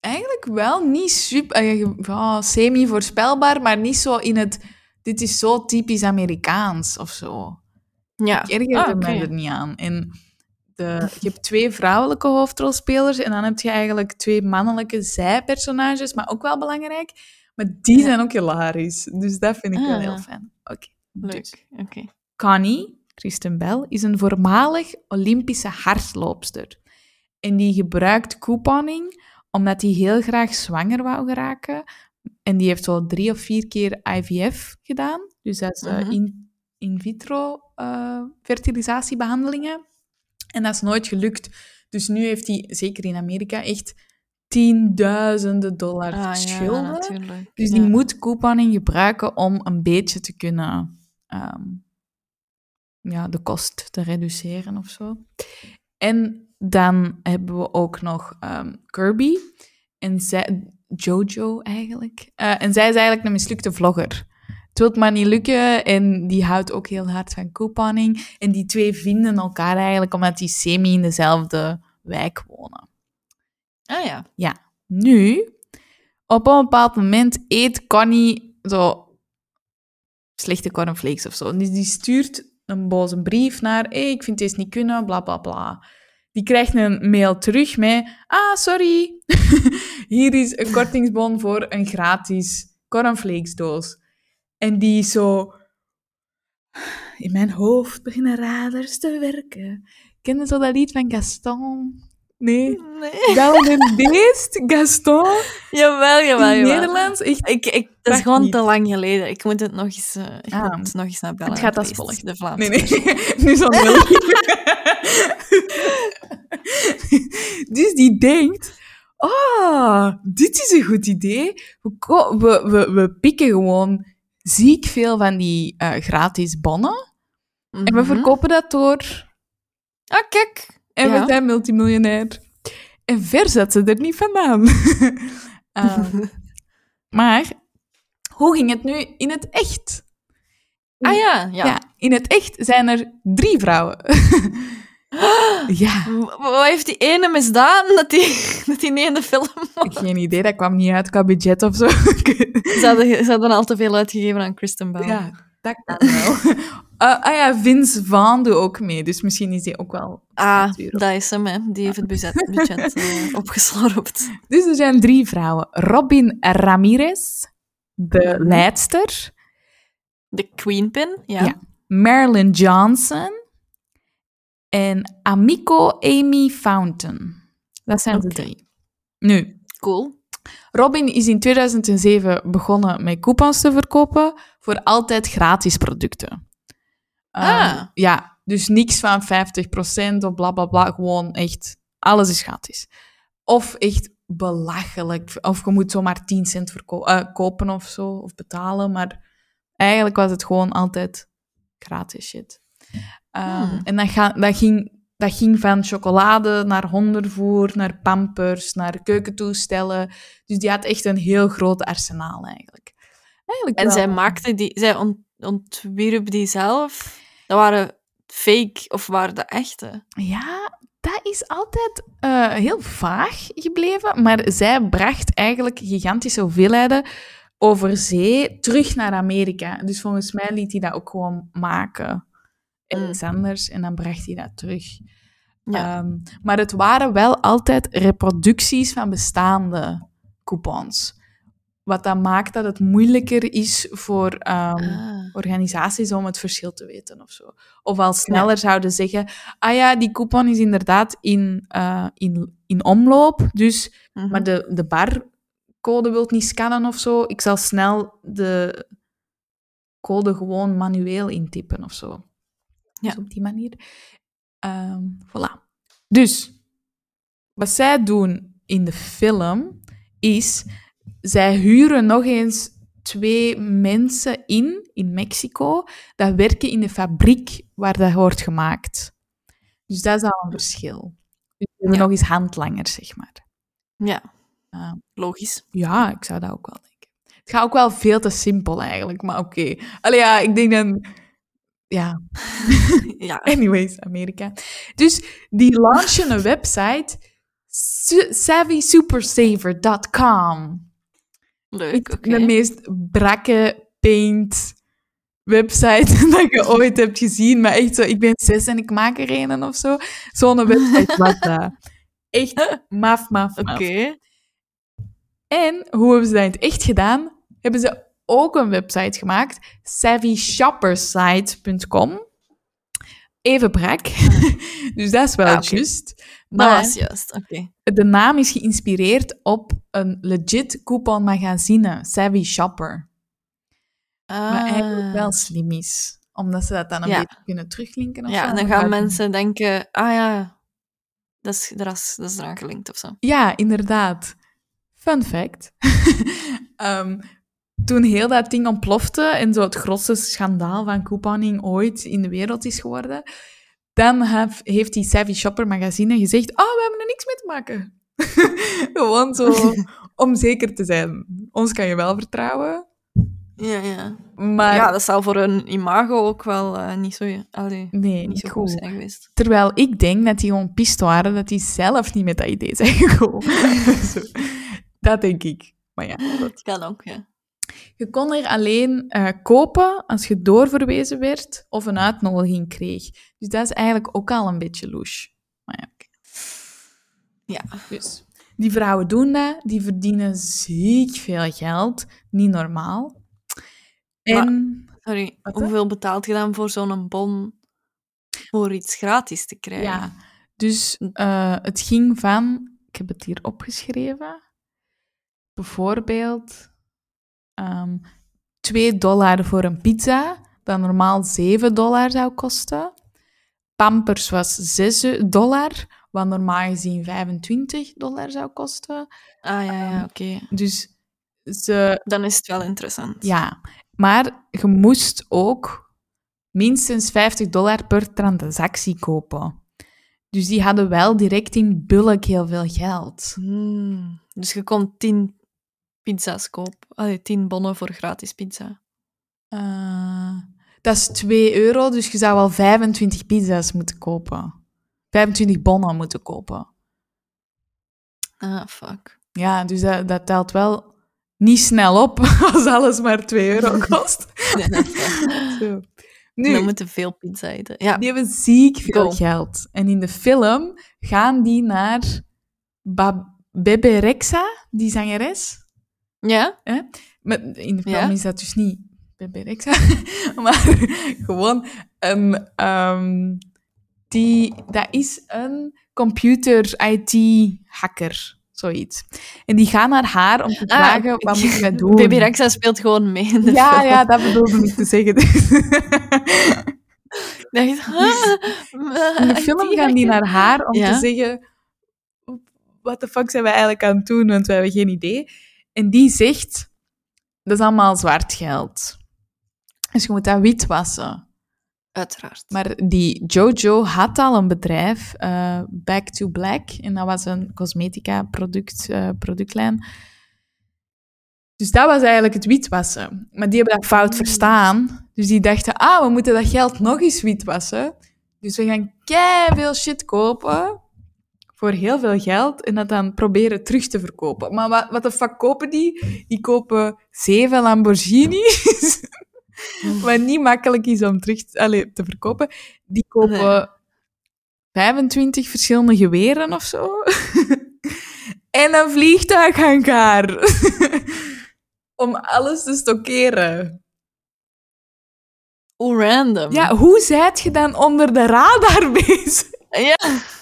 Eigenlijk wel niet super... ja, semi-voorspelbaar, maar niet zo in het... Dit is zo typisch Amerikaans of zo. Ja. Ik ergerde Ah, mij er niet aan. En de, je hebt twee vrouwelijke hoofdrolspelers en dan heb je eigenlijk twee mannelijke zijpersonages, maar ook wel belangrijk. Maar die Ja. zijn ook hilarisch. Dus dat vind ik wel Ah. heel fijn. Oké. Dus. Leuk. Oké. Connie, Kristen Bell, is een voormalig Olympische hardloopster. En die gebruikt couponing omdat hij heel graag zwanger wou geraken. En die heeft zo drie of vier keer IVF gedaan. Dus dat is eh, Mhm. in, in vitro eh, fertilisatiebehandelingen. En dat is nooit gelukt. Dus nu heeft hij, zeker in Amerika, echt tienduizenden dollar Ah, schulden. Dus die moet couponing gebruiken om een beetje te kunnen ehm, ja, de kost te reduceren of zo. En dan hebben we ook nog ehm, Kirby. En zij, Jojo eigenlijk. Eh, en zij is eigenlijk een mislukte vlogger. Het wil maar niet lukken en die houdt ook heel hard van couponing. En die twee vinden elkaar eigenlijk omdat die semi in dezelfde wijk wonen. Ah ja. Nu, op een bepaald moment eet Connie zo slechte cornflakes of zo. Dus die stuurt een boze brief naar, hey, ik vind deze niet kunnen, bla bla bla. Die krijgt een mail terug met, ah, sorry, hier is een kortingsbon voor een gratis cornflakesdoos. En die is zo... In mijn hoofd beginnen radars te werken. Ken je zo dat lied van Gaston? Nee. Nee. Gal den Beest, Gaston, Jawel, jawel, jawel. Nederlands. Echt, Ik, ik, dat is gewoon niet. te lang geleden. Ik moet het nog eens, eh, ik Ah. moet het nog eens naar bellen. Het gaat als volgt. De Vlaamse. nee, nee, nu is het Dus die denkt, ah, dit is een goed idee. We, we, we, we pikken gewoon ziek veel van die eh, gratis bonnen. En we Mhm. verkopen dat door. Ah, kijk. En Ja. we zijn multimiljonair. En ver zat ze er niet vandaan. Ehm, maar, hoe ging het nu in het echt? Ah ja, ja. Ja. in het echt zijn er drie vrouwen. ja, Wat heeft die ene misdaan dat die, dat die niet in de film was? geen idee, dat kwam niet uit qua budget of zo. Ze hadden, ze hadden al te veel uitgegeven aan Kristen Bell. ja, dat kan wel. Uh, ah ja, Vince Vaughn doet ook mee, dus misschien is die ook wel... Ah, dat is hem, hè. Die heeft het budget, budget eh, opgeslorpt. Dus er zijn drie vrouwen. Robin Ramirez, de Mhm. leidster. De Queenpin, ja. Ja. Marilyn Johnson en Amico Amy Fountain. Dat zijn de drie. Nu, Cool. Robin is in 2007 begonnen met coupons te verkopen voor altijd gratis producten. Ah. Ehm, ja, dus niks van 50% of bla bla bla. Gewoon echt, alles is gratis. Of echt belachelijk. Of je moet zomaar 10 cent eh, kopen of zo, of betalen. Maar eigenlijk was het gewoon altijd gratis shit. Ehm, Hmm. En dat, ga, dat, ging, dat ging van chocolade naar hondenvoer, naar pampers, naar keukentoestellen. Dus die had echt een heel groot arsenaal eigenlijk. eigenlijk En wel- zij maakte die... Zij ont, ontwierp die zelf. Dat waren fake, of waren dat echte? Ja, dat is altijd eh, heel vaag gebleven. Maar zij bracht eigenlijk gigantische hoeveelheden over zee terug naar Amerika. Dus volgens mij liet hij dat ook gewoon maken. Ergens anders. En dan bracht hij dat terug. Ja. Ehm, maar het waren wel altijd reproducties van bestaande coupons. Wat dat maakt dat het moeilijker is voor ehm, Ah. organisaties om het verschil te weten of zo. Of al sneller zouden zeggen, ah ja, die coupon is inderdaad in, eh, in, in omloop, dus, Mhm. maar de, de barcode wilt niet scannen of zo, ik zal snel de code gewoon manueel intypen of zo. Ja. Dus op die manier. Ehm, voilà. Dus, wat zij doen in de film, is, zij huren nog eens twee mensen in, in Mexico, dat werken in de fabriek waar dat wordt gemaakt. Dus dat is al een verschil. Dus we hebben Ja. nog eens handlangers, zeg maar. Ja, Ah. logisch. Ja, ik zou dat ook wel denken. Het gaat ook wel veel te simpel eigenlijk, maar oké. Allee, ja, ik denk dan... Ja, Ja, anyways, Amerika. Dus die launchen een website, su- savvysupersaver.com. leuk. De meest brakke paint website dat je ooit hebt gezien. Maar echt zo, ik ben zes en ik maak er een of zo. Zo'n website was dat. Echt maf, maf, maf. Oké. En hoe hebben ze dat in het echt gedaan? Hebben ze ook een website gemaakt, savvyshoppersite.com. Even brak. dus dat is wel Ah, juist. Dat Maar was juist. Oké. de naam is geïnspireerd op een legit couponmagazine, Savvy Shopper. Maar eigenlijk Ah. wel slim is. Omdat ze dat dan een Ja. beetje kunnen teruglinken of Ja, zo. en dan gaan mensen denken, ah ja, dat is, dat is, dat is eraan gelinkt of zo. Ja, inderdaad. Fun fact. Ehm, toen heel dat ding ontplofte en zo het grootste schandaal van couponing ooit in de wereld is geworden, dan hef- heeft die Savvy Shopper magazine gezegd, oh, we hebben er niks mee te maken. Gewoon zo, om zeker te zijn. Ons kan je wel vertrouwen, Ja, ja. maar ja, dat zal voor hun imago ook wel eh, niet zo, allee, nee, niet zo goed goed. zijn geweest. Terwijl ik denk dat die gewoon pist waren, dat die zelf niet met dat idee zijn gekomen. Dat denk ik. Maar ja. Het kan ook, ja. Je kon er alleen eh, kopen als je doorverwezen werd of een uitnodiging kreeg. Dus dat is eigenlijk ook al een beetje louche. Maar ja. Ja. Dus die vrouwen doen dat, die verdienen ziek veel geld. Niet normaal. En Sorry, Wat, hoeveel betaalt je dan voor zo'n bon voor iets gratis te krijgen? ja, dus eh, het ging van, ik heb het hier opgeschreven, bijvoorbeeld ehm 2 dollar voor een pizza, dat normaal 7 dollar zou kosten. Pampers was 6 dollar, wat normaal gezien 25 dollar zou kosten. Ah ja, Ehm, ja, oké. Dus ze, Dan is het wel interessant. ja, maar je moest ook minstens 50 dollar per transactie kopen. Dus die hadden wel direct in bulk heel veel geld. Hmm. Dus je kon tien pizza's kopen. Allee, tien bonnen voor gratis pizza. Eh, dat is 2 euro, dus je zou wel 25 pizza's moeten kopen. 25 bonnen moeten kopen. Ah, fuck. Ja, dus dat, dat telt wel niet snel op als alles maar 2 euro kost. Nee. Zo. Nu, moeten veel pizza eten. Ja. die hebben ziek veel Go. geld. En in de film gaan die naar Bebe Rexha, die zangeres. Ja? Maar in de film Ja? is dat dus niet Bebe Rexha, maar gewoon een... ehm, die, dat is een computer-IT-hacker, zoiets. En die gaan naar haar om te vragen, wat moet je doen? Baby Rexa speelt gewoon mee in de Ja, film. ja, dat bedoelde ik te zeggen. Ik dacht, huh? In de film gaan die naar haar om Ja. te zeggen... Wat de fuck zijn we eigenlijk aan het doen? Want we hebben geen idee. En die zegt... Dat is allemaal zwart geld. Dus je moet dat wit wassen. Uiteraard. Maar die Jojo had al een bedrijf, eh, Back to Black. En dat was een cosmetica product, eh, productlijn. Dus dat was eigenlijk het witwassen. Maar die hebben dat fout verstaan. Dus die dachten, ah, we moeten dat geld nog eens witwassen. Dus we gaan veel shit kopen voor heel veel geld en dat dan proberen terug te verkopen. Maar wat, wat de fuck kopen die? Die kopen zeven Lamborghinis, wat niet makkelijk is om terug te, allee, te verkopen. Die kopen Nee. 25 verschillende geweren of zo. en een vliegtuighangar. om alles te stockeren. Hoe random. Ja, hoe zijt je dan onder de radar bezig? Ja.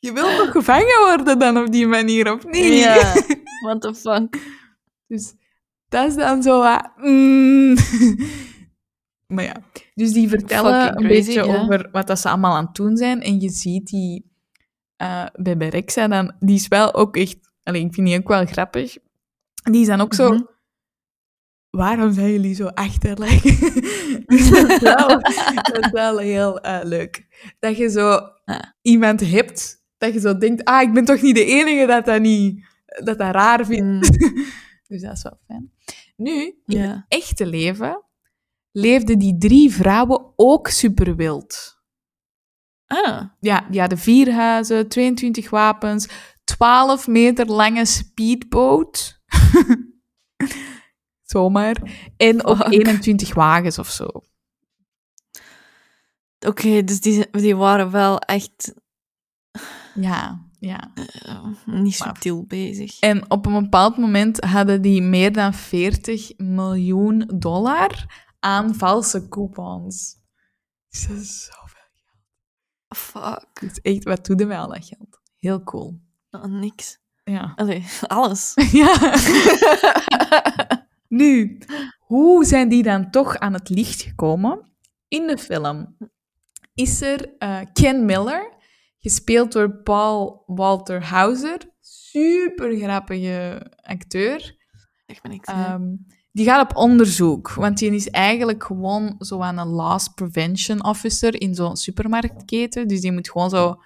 Je wilt toch gevangen worden dan op die manier, of niet? Ja. What the fuck. Dus dat is dan zo wat... mm. maar ja, dus die vertellen Fucking een crazy, beetje ja. over wat dat ze allemaal aan het doen zijn. En je ziet die eh bij Berexa dan... Die is wel ook echt... Allee, ik vind die ook wel grappig. Die is dan ook zo... Mhm. Waarom zijn jullie zo achterlijk? dus dat is wel, dat is wel heel eh, leuk. Dat je zo iemand hebt dat je zo denkt, ah, ik ben toch niet de enige dat dat, niet, dat, dat raar vindt. dus dat is wel fijn. Nu, in Ja. het echte leven leefden die drie vrouwen ook superwild. Ah, Ja, die hadden vier huizen, 22 wapens, 12 meter lange speedboot. Zomaar. En ook Fuck. 21 wagens of zo. oké, dus die, die waren wel echt Ja, ja. eh, niet subtiel bezig. En op een bepaald moment hadden die meer dan 40 miljoen dollar aan valse coupons. Dus dat is zoveel. Fuck, Dus echt, wat doen wij al dat geld? Heel cool. Ah, niks. Ja. Allee, alles. ja. Nu, hoe zijn die dan toch aan het licht gekomen? In de film is er eh, Ken Miller, gespeeld door Paul Walter Hauser. Super grappige acteur. Echt ben ik Ehm, die gaat op onderzoek, want die is eigenlijk gewoon zo aan een loss prevention officer in zo'n supermarktketen. Dus die moet gewoon zo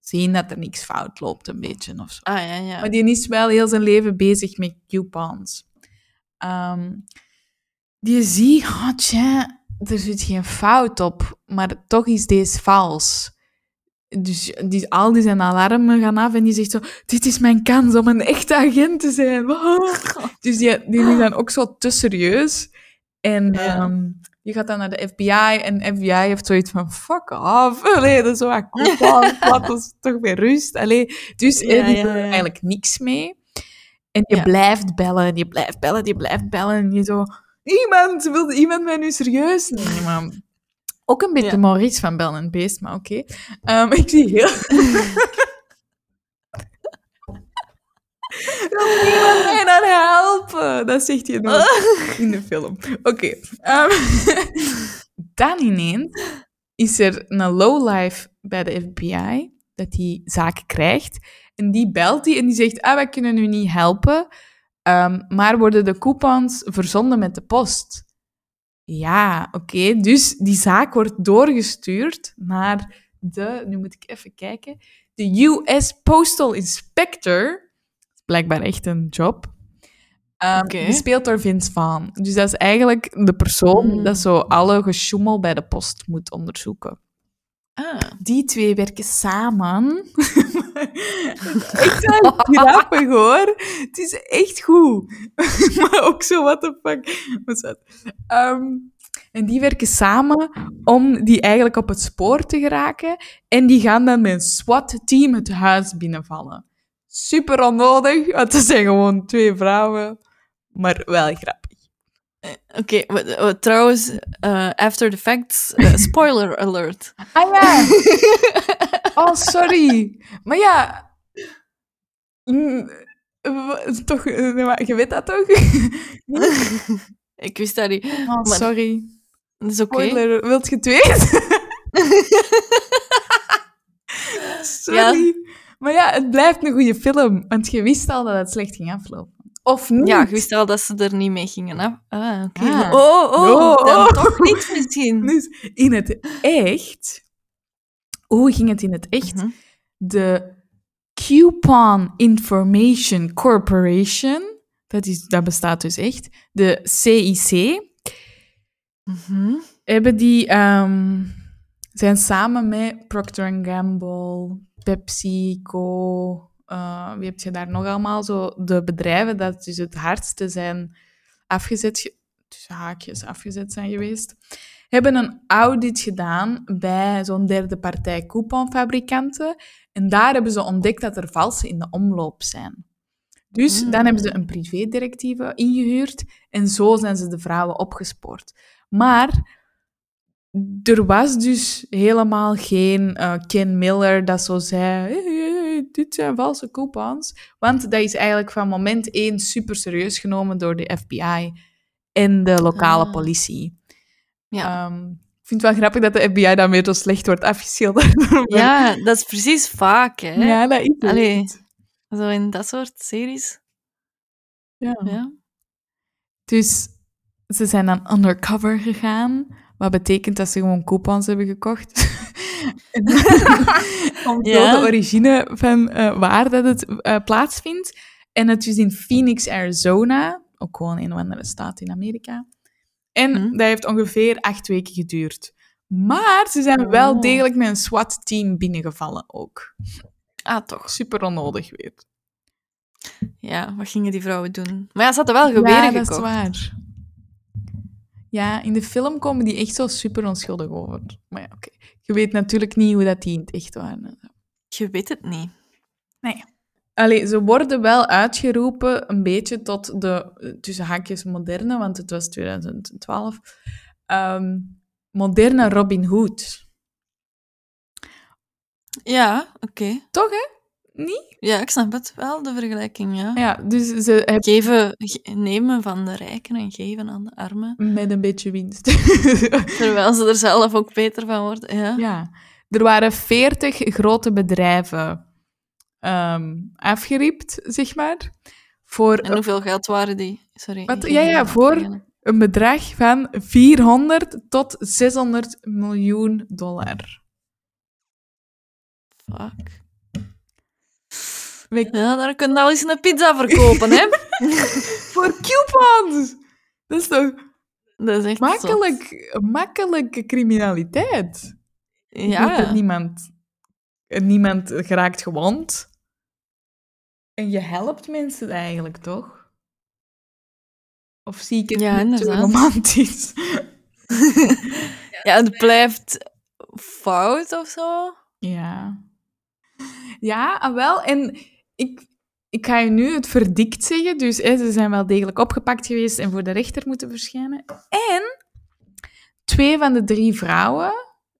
zien dat er niks fout loopt, een beetje of zo. Ah, ja, ja. Maar die is wel heel zijn leven bezig met coupons. Ehm die ziet, oh tja, er zit geen fout op, maar toch is deze vals. Dus die, al die zijn alarmen gaan af en die zegt zo, dit is mijn kans om een echte agent te zijn. Dus die, die is dan ook zo te serieus. En Ja. ehm, die gaat dan naar de FBI en de FBI heeft zoiets van, fuck off. Allee, dat is zo wat ons toch weer rust. Allee, dus Ja, is er ja. eigenlijk niks mee. En je blijft bellen, je blijft bellen, je blijft bellen. En je zo, iemand, wil iemand mij nu serieus nemen? Ook een beetje Ja. Maurice van Bel en Beest, maar oké. Ehm, ik zie heel... Wil niemand mij dan helpen? Dat zegt hij nog in de film. Oké. ehm, dan ineens is er een lowlife bij de FBI dat die zaak krijgt. En die belt die en die zegt, ah, wij kunnen u niet helpen, ehm, maar worden de coupons verzonden met de post? Ja, oké. Dus die zaak wordt doorgestuurd naar de, nu moet ik even kijken, de US Postal Inspector. Blijkbaar echt een job. Ehm. Die speelt door Vince Vaughn. Dus dat is eigenlijk de persoon Mm. dat zo alle gesjoemel bij de post moet onderzoeken. Ah. Die twee werken samen. echt wel grappig hoor. Het is echt goed. maar ook zo, what the fuck. Wat dat? Ehm, en die werken samen om die eigenlijk op het spoor te geraken. En die gaan dan met een SWAT-team het huis binnenvallen. Super onnodig, want het zijn gewoon twee vrouwen. Maar wel grappig. Oké, wa- wa- trouwens, eh, after the facts, eh, spoiler alert. Ah ja! Oh, sorry. Maar ja... mm, Toch, eh, nee, maar je weet dat toch? Ik wist dat niet. Oh, Maar- sorry. Dat is oké. Spoiler, wilt je het weten? sorry. Maar ja, het blijft een goede film. Want je wist al dat het slecht ging aflopen. Of niet? Ja, ik wist al dat ze er niet mee gingen. Hè? Ah, oké. Ah. Oh, oh, Oh, dan oh. toch niet misschien. Dus in het echt... Hoe ging het in het echt? Mhm. De Coupon Information Corporation, dat, is, dat bestaat dus echt, de CIC, Mhm. hebben die, ehm, zijn samen met Procter Gamble, PepsiCo, eh, wie heb je daar nog allemaal? Zo de bedrijven dat dus het hardste zijn afgezet, ge- tussen haakjes afgezet zijn geweest, hebben een audit gedaan bij zo'n derde partij couponfabrikanten. En daar hebben ze ontdekt dat er valse in de omloop zijn. Dus Mm. dan hebben ze een privédirectieve ingehuurd en zo zijn ze de vrouwen opgespoord. Maar er was dus helemaal geen eh, Ken Miller dat zo zei: "Hey, dit zijn valse coupons. Want dat is eigenlijk van moment één super serieus genomen door de FBI en de lokale Ah. politie. Ja. Ehm, ik vind het wel grappig dat de FBI dan weer zo slecht wordt afgeschilderd. Ja, dat is precies vaak, hè. ja, dat is. Allee. Zo in dat soort series. Ja. Ja. Dus ze zijn dan undercover gegaan, wat betekent dat ze gewoon coupons hebben gekocht. om zo Ja. de origine van eh, waar dat het eh, plaatsvindt. En het is in Phoenix, Arizona. Ook gewoon een of andere staat in Amerika. En Hm. dat heeft ongeveer acht weken geduurd. Maar ze zijn wel Oh. degelijk met een SWAT-team binnengevallen ook. Ah, toch. Super onnodig weer. Ja, wat gingen die vrouwen doen? Maar ja, ze hadden wel geweren ja, dat is waar. Ja, in de film komen die echt zo super onschuldig over. Maar ja, oké. Je weet natuurlijk niet hoe dat die in het echt waren. Je weet het niet. Allee, ze worden wel uitgeroepen een beetje tot de, tussen haakjes, moderne, want het was 2012, ehm, moderne Robin Hood. Ja, oké. Toch, hè? Niet? Ja, ik snap het wel, de vergelijking, ja. Ja, dus ze Geven, ge- nemen van de rijken en geven aan de armen. met een beetje winst. Terwijl ze er zelf ook beter van worden. Ja. ja, er waren veertig grote bedrijven ehm afgeriept, zeg maar, voor En hoeveel geld waren die? Sorry. Wat? Ja, ja, voor- een bedrag van 400 tot 600 miljoen dollar. Fuck. Ja, daar kun je al eens een pizza verkopen, hè? Voor coupons! Dat is toch Dat is echt makkelijk, makkelijke criminaliteit? Ja. niemand, niemand geraakt gewond. En je helpt mensen eigenlijk, toch? Of zie ik het Ja, niet inderdaad. romantisch? ja, het blijft fout of zo. Ja. Ja, ah, wel. En ik, ik ga je nu het verdikt zeggen. Dus hè, ze zijn wel degelijk opgepakt geweest en voor de rechter moeten verschijnen. En twee van de drie vrouwen,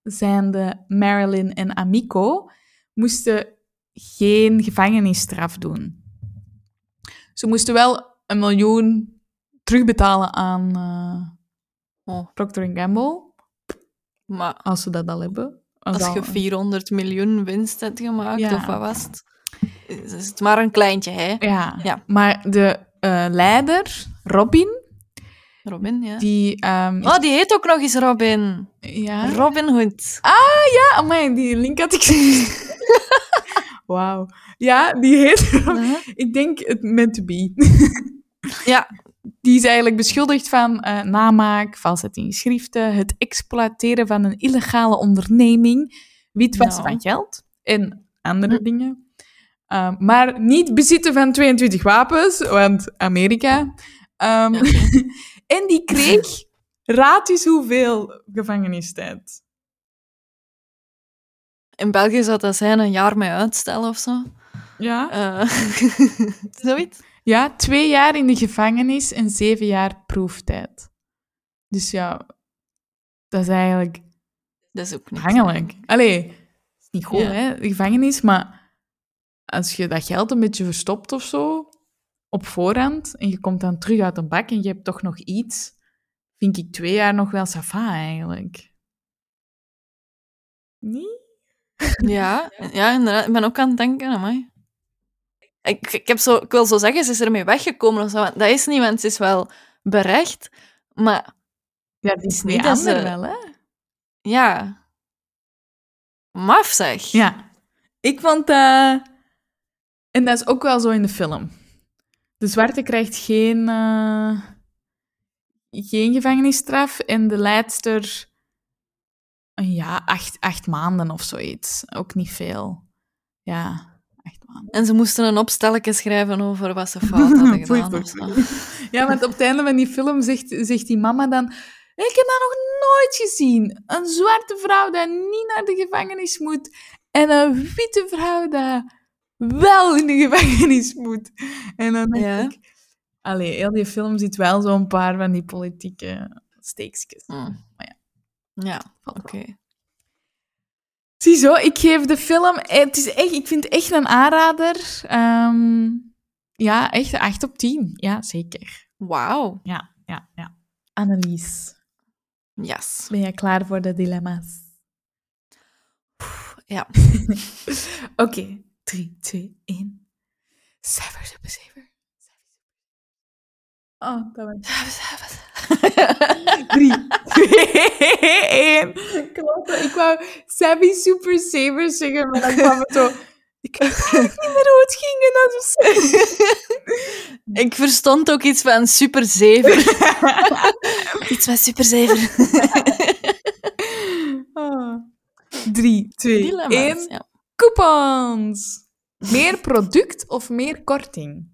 zijn de Marilyn en Amico, moesten geen gevangenisstraf doen. Ze moesten wel een miljoen terugbetalen aan eh, Oh, Procter Gamble, maar als ze dat al hebben. als je 400 miljoen winst hebt gemaakt, Ja. of wat was het? Is het maar een kleintje, hè? Ja, Ja. maar de eh, leider, Robin, Robin, ja. die... ehm, Oh, die heet ook nog eens Robin. ja, Robin Hood. ja, amai, die link had ik Wauw. Ja, die heet... Uh-huh. ik denk het meant to be. Ja, Die is eigenlijk beschuldigd van eh, namaak, valsheid in geschriften, het exploiteren van een illegale onderneming, witwassen Nou. van geld en andere Hm. dingen. Ehm, maar niet bezitten van 22 wapens, want Amerika. Ehm, en die kreeg, raad eens hoeveel gevangenistijd. in België zou dat zijn een jaar met uitstel of zo. Ja? Eh, zoiets? ja, twee jaar in de gevangenis en zeven jaar proeftijd. Dus ja, dat is eigenlijk Dat is ook niet. Hangelijk. Allee, is niet goed, Ja. hè, de gevangenis, maar als je dat geld een beetje verstopt of zo, op voorhand, en je komt dan terug uit de bak en je hebt toch nog iets, vind ik twee jaar nog wel safa eigenlijk. Niet? Ja, ja, inderdaad. Ik ben ook aan het denken, amai. Ik, ik, heb zo, ik wil zo zeggen, ze is ermee weggekomen of zo. Dat is niet, want ze is wel berecht. Maar Ja, die is niet dat ze- wel, hè? ja... Maf, zeg. Ja. Ik vond dat... En dat is ook wel zo in de film. De zwarte krijgt geen, eh, geen gevangenisstraf en de leidster een ja, acht, acht maanden of zoiets. Ook niet veel. Ja, acht maanden. En ze moesten een opstelletje schrijven over wat ze fout hadden gedaan. Ja, want op het einde van die film zegt, zegt die mama dan... Ik heb dat nog nooit gezien. Een zwarte vrouw die niet naar de gevangenis moet. En een witte vrouw die wel in de gevangenis moet. En dan denk Ja. ik... Allee, heel die film zit wel zo'n paar van die politieke steekjes. Mm. Maar Ja, Valt oké. wel. Ziezo, ik geef de film... eh, Het is echt, ik vind het echt een aanrader. Ehm, ja, echt 8 op 10. Ja, zeker. Wauw. Ja, ja, ja. Annelies, Yes. ben jij klaar voor de dilemma's? Ja. Oké, 3, 2, 1. Sever, super, sever. Oh, dat was... Drie, twee, één. Klopt. Ik wou Sammy Super Saver zeggen, maar dan kwam het zo... Ik weet niet meer hoe het ging. En dat was... Ik verstond ook iets van Super 7. iets van Super 7. Drie, twee, Dilemma's, één. ja. Coupons. Meer product of meer korting?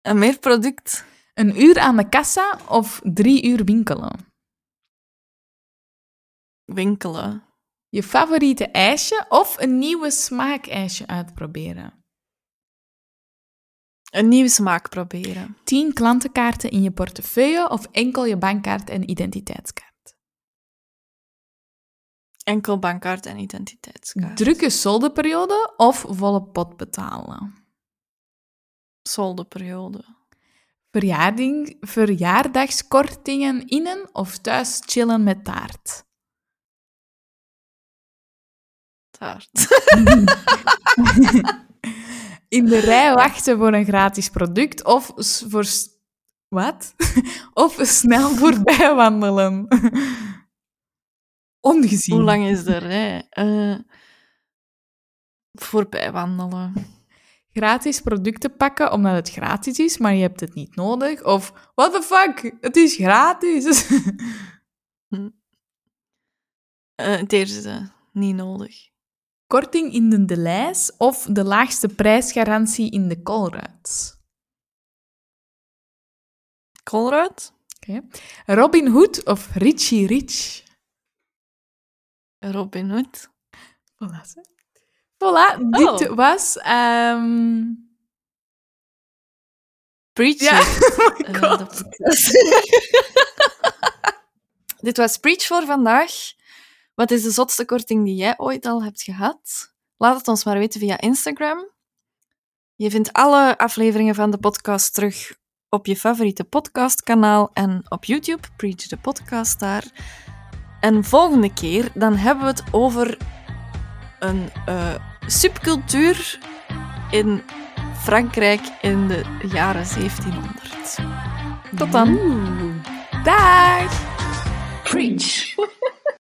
En meer product. Een uur aan de kassa of drie uur winkelen? Winkelen. Je favoriete ijsje of een nieuwe smaakijsje uitproberen? Een nieuwe smaak proberen. 10 klantenkaarten in je portefeuille of enkel je bankkaart en identiteitskaart? Enkel bankkaart en identiteitskaart. Drukke soldeperiode of volle pot betalen? Soldeperiode. Verjaarding, verjaardagskortingen innen of thuis chillen met taart? Taart. In de rij wachten voor een gratis product of voor... Wat? Of snel voorbij wandelen? Ongezien. Hoe lang is de rij? Eh voorbij wandelen. Gratis producten pakken omdat het gratis is, maar je hebt het niet nodig. Of, what the fuck, het is gratis. Eh het eerste, niet nodig. Korting in de Delijs of de laagste prijsgarantie in de Colruyt? Colruyt? Robin Hood of Richie Rich? Robin Hood? Voilà. dit Oh. was... ehm, Preach Ja, oh. Dit was Preach voor vandaag. Wat is de zotste korting die jij ooit al hebt gehad? Laat het ons maar weten via Instagram. Je vindt alle afleveringen van de podcast terug op je favoriete podcastkanaal en op YouTube. Preach de podcast daar. En volgende keer dan hebben we het over een eh, subcultuur in Frankrijk in de jaren 1700. Tot dan. Oeh. Dag! Preach.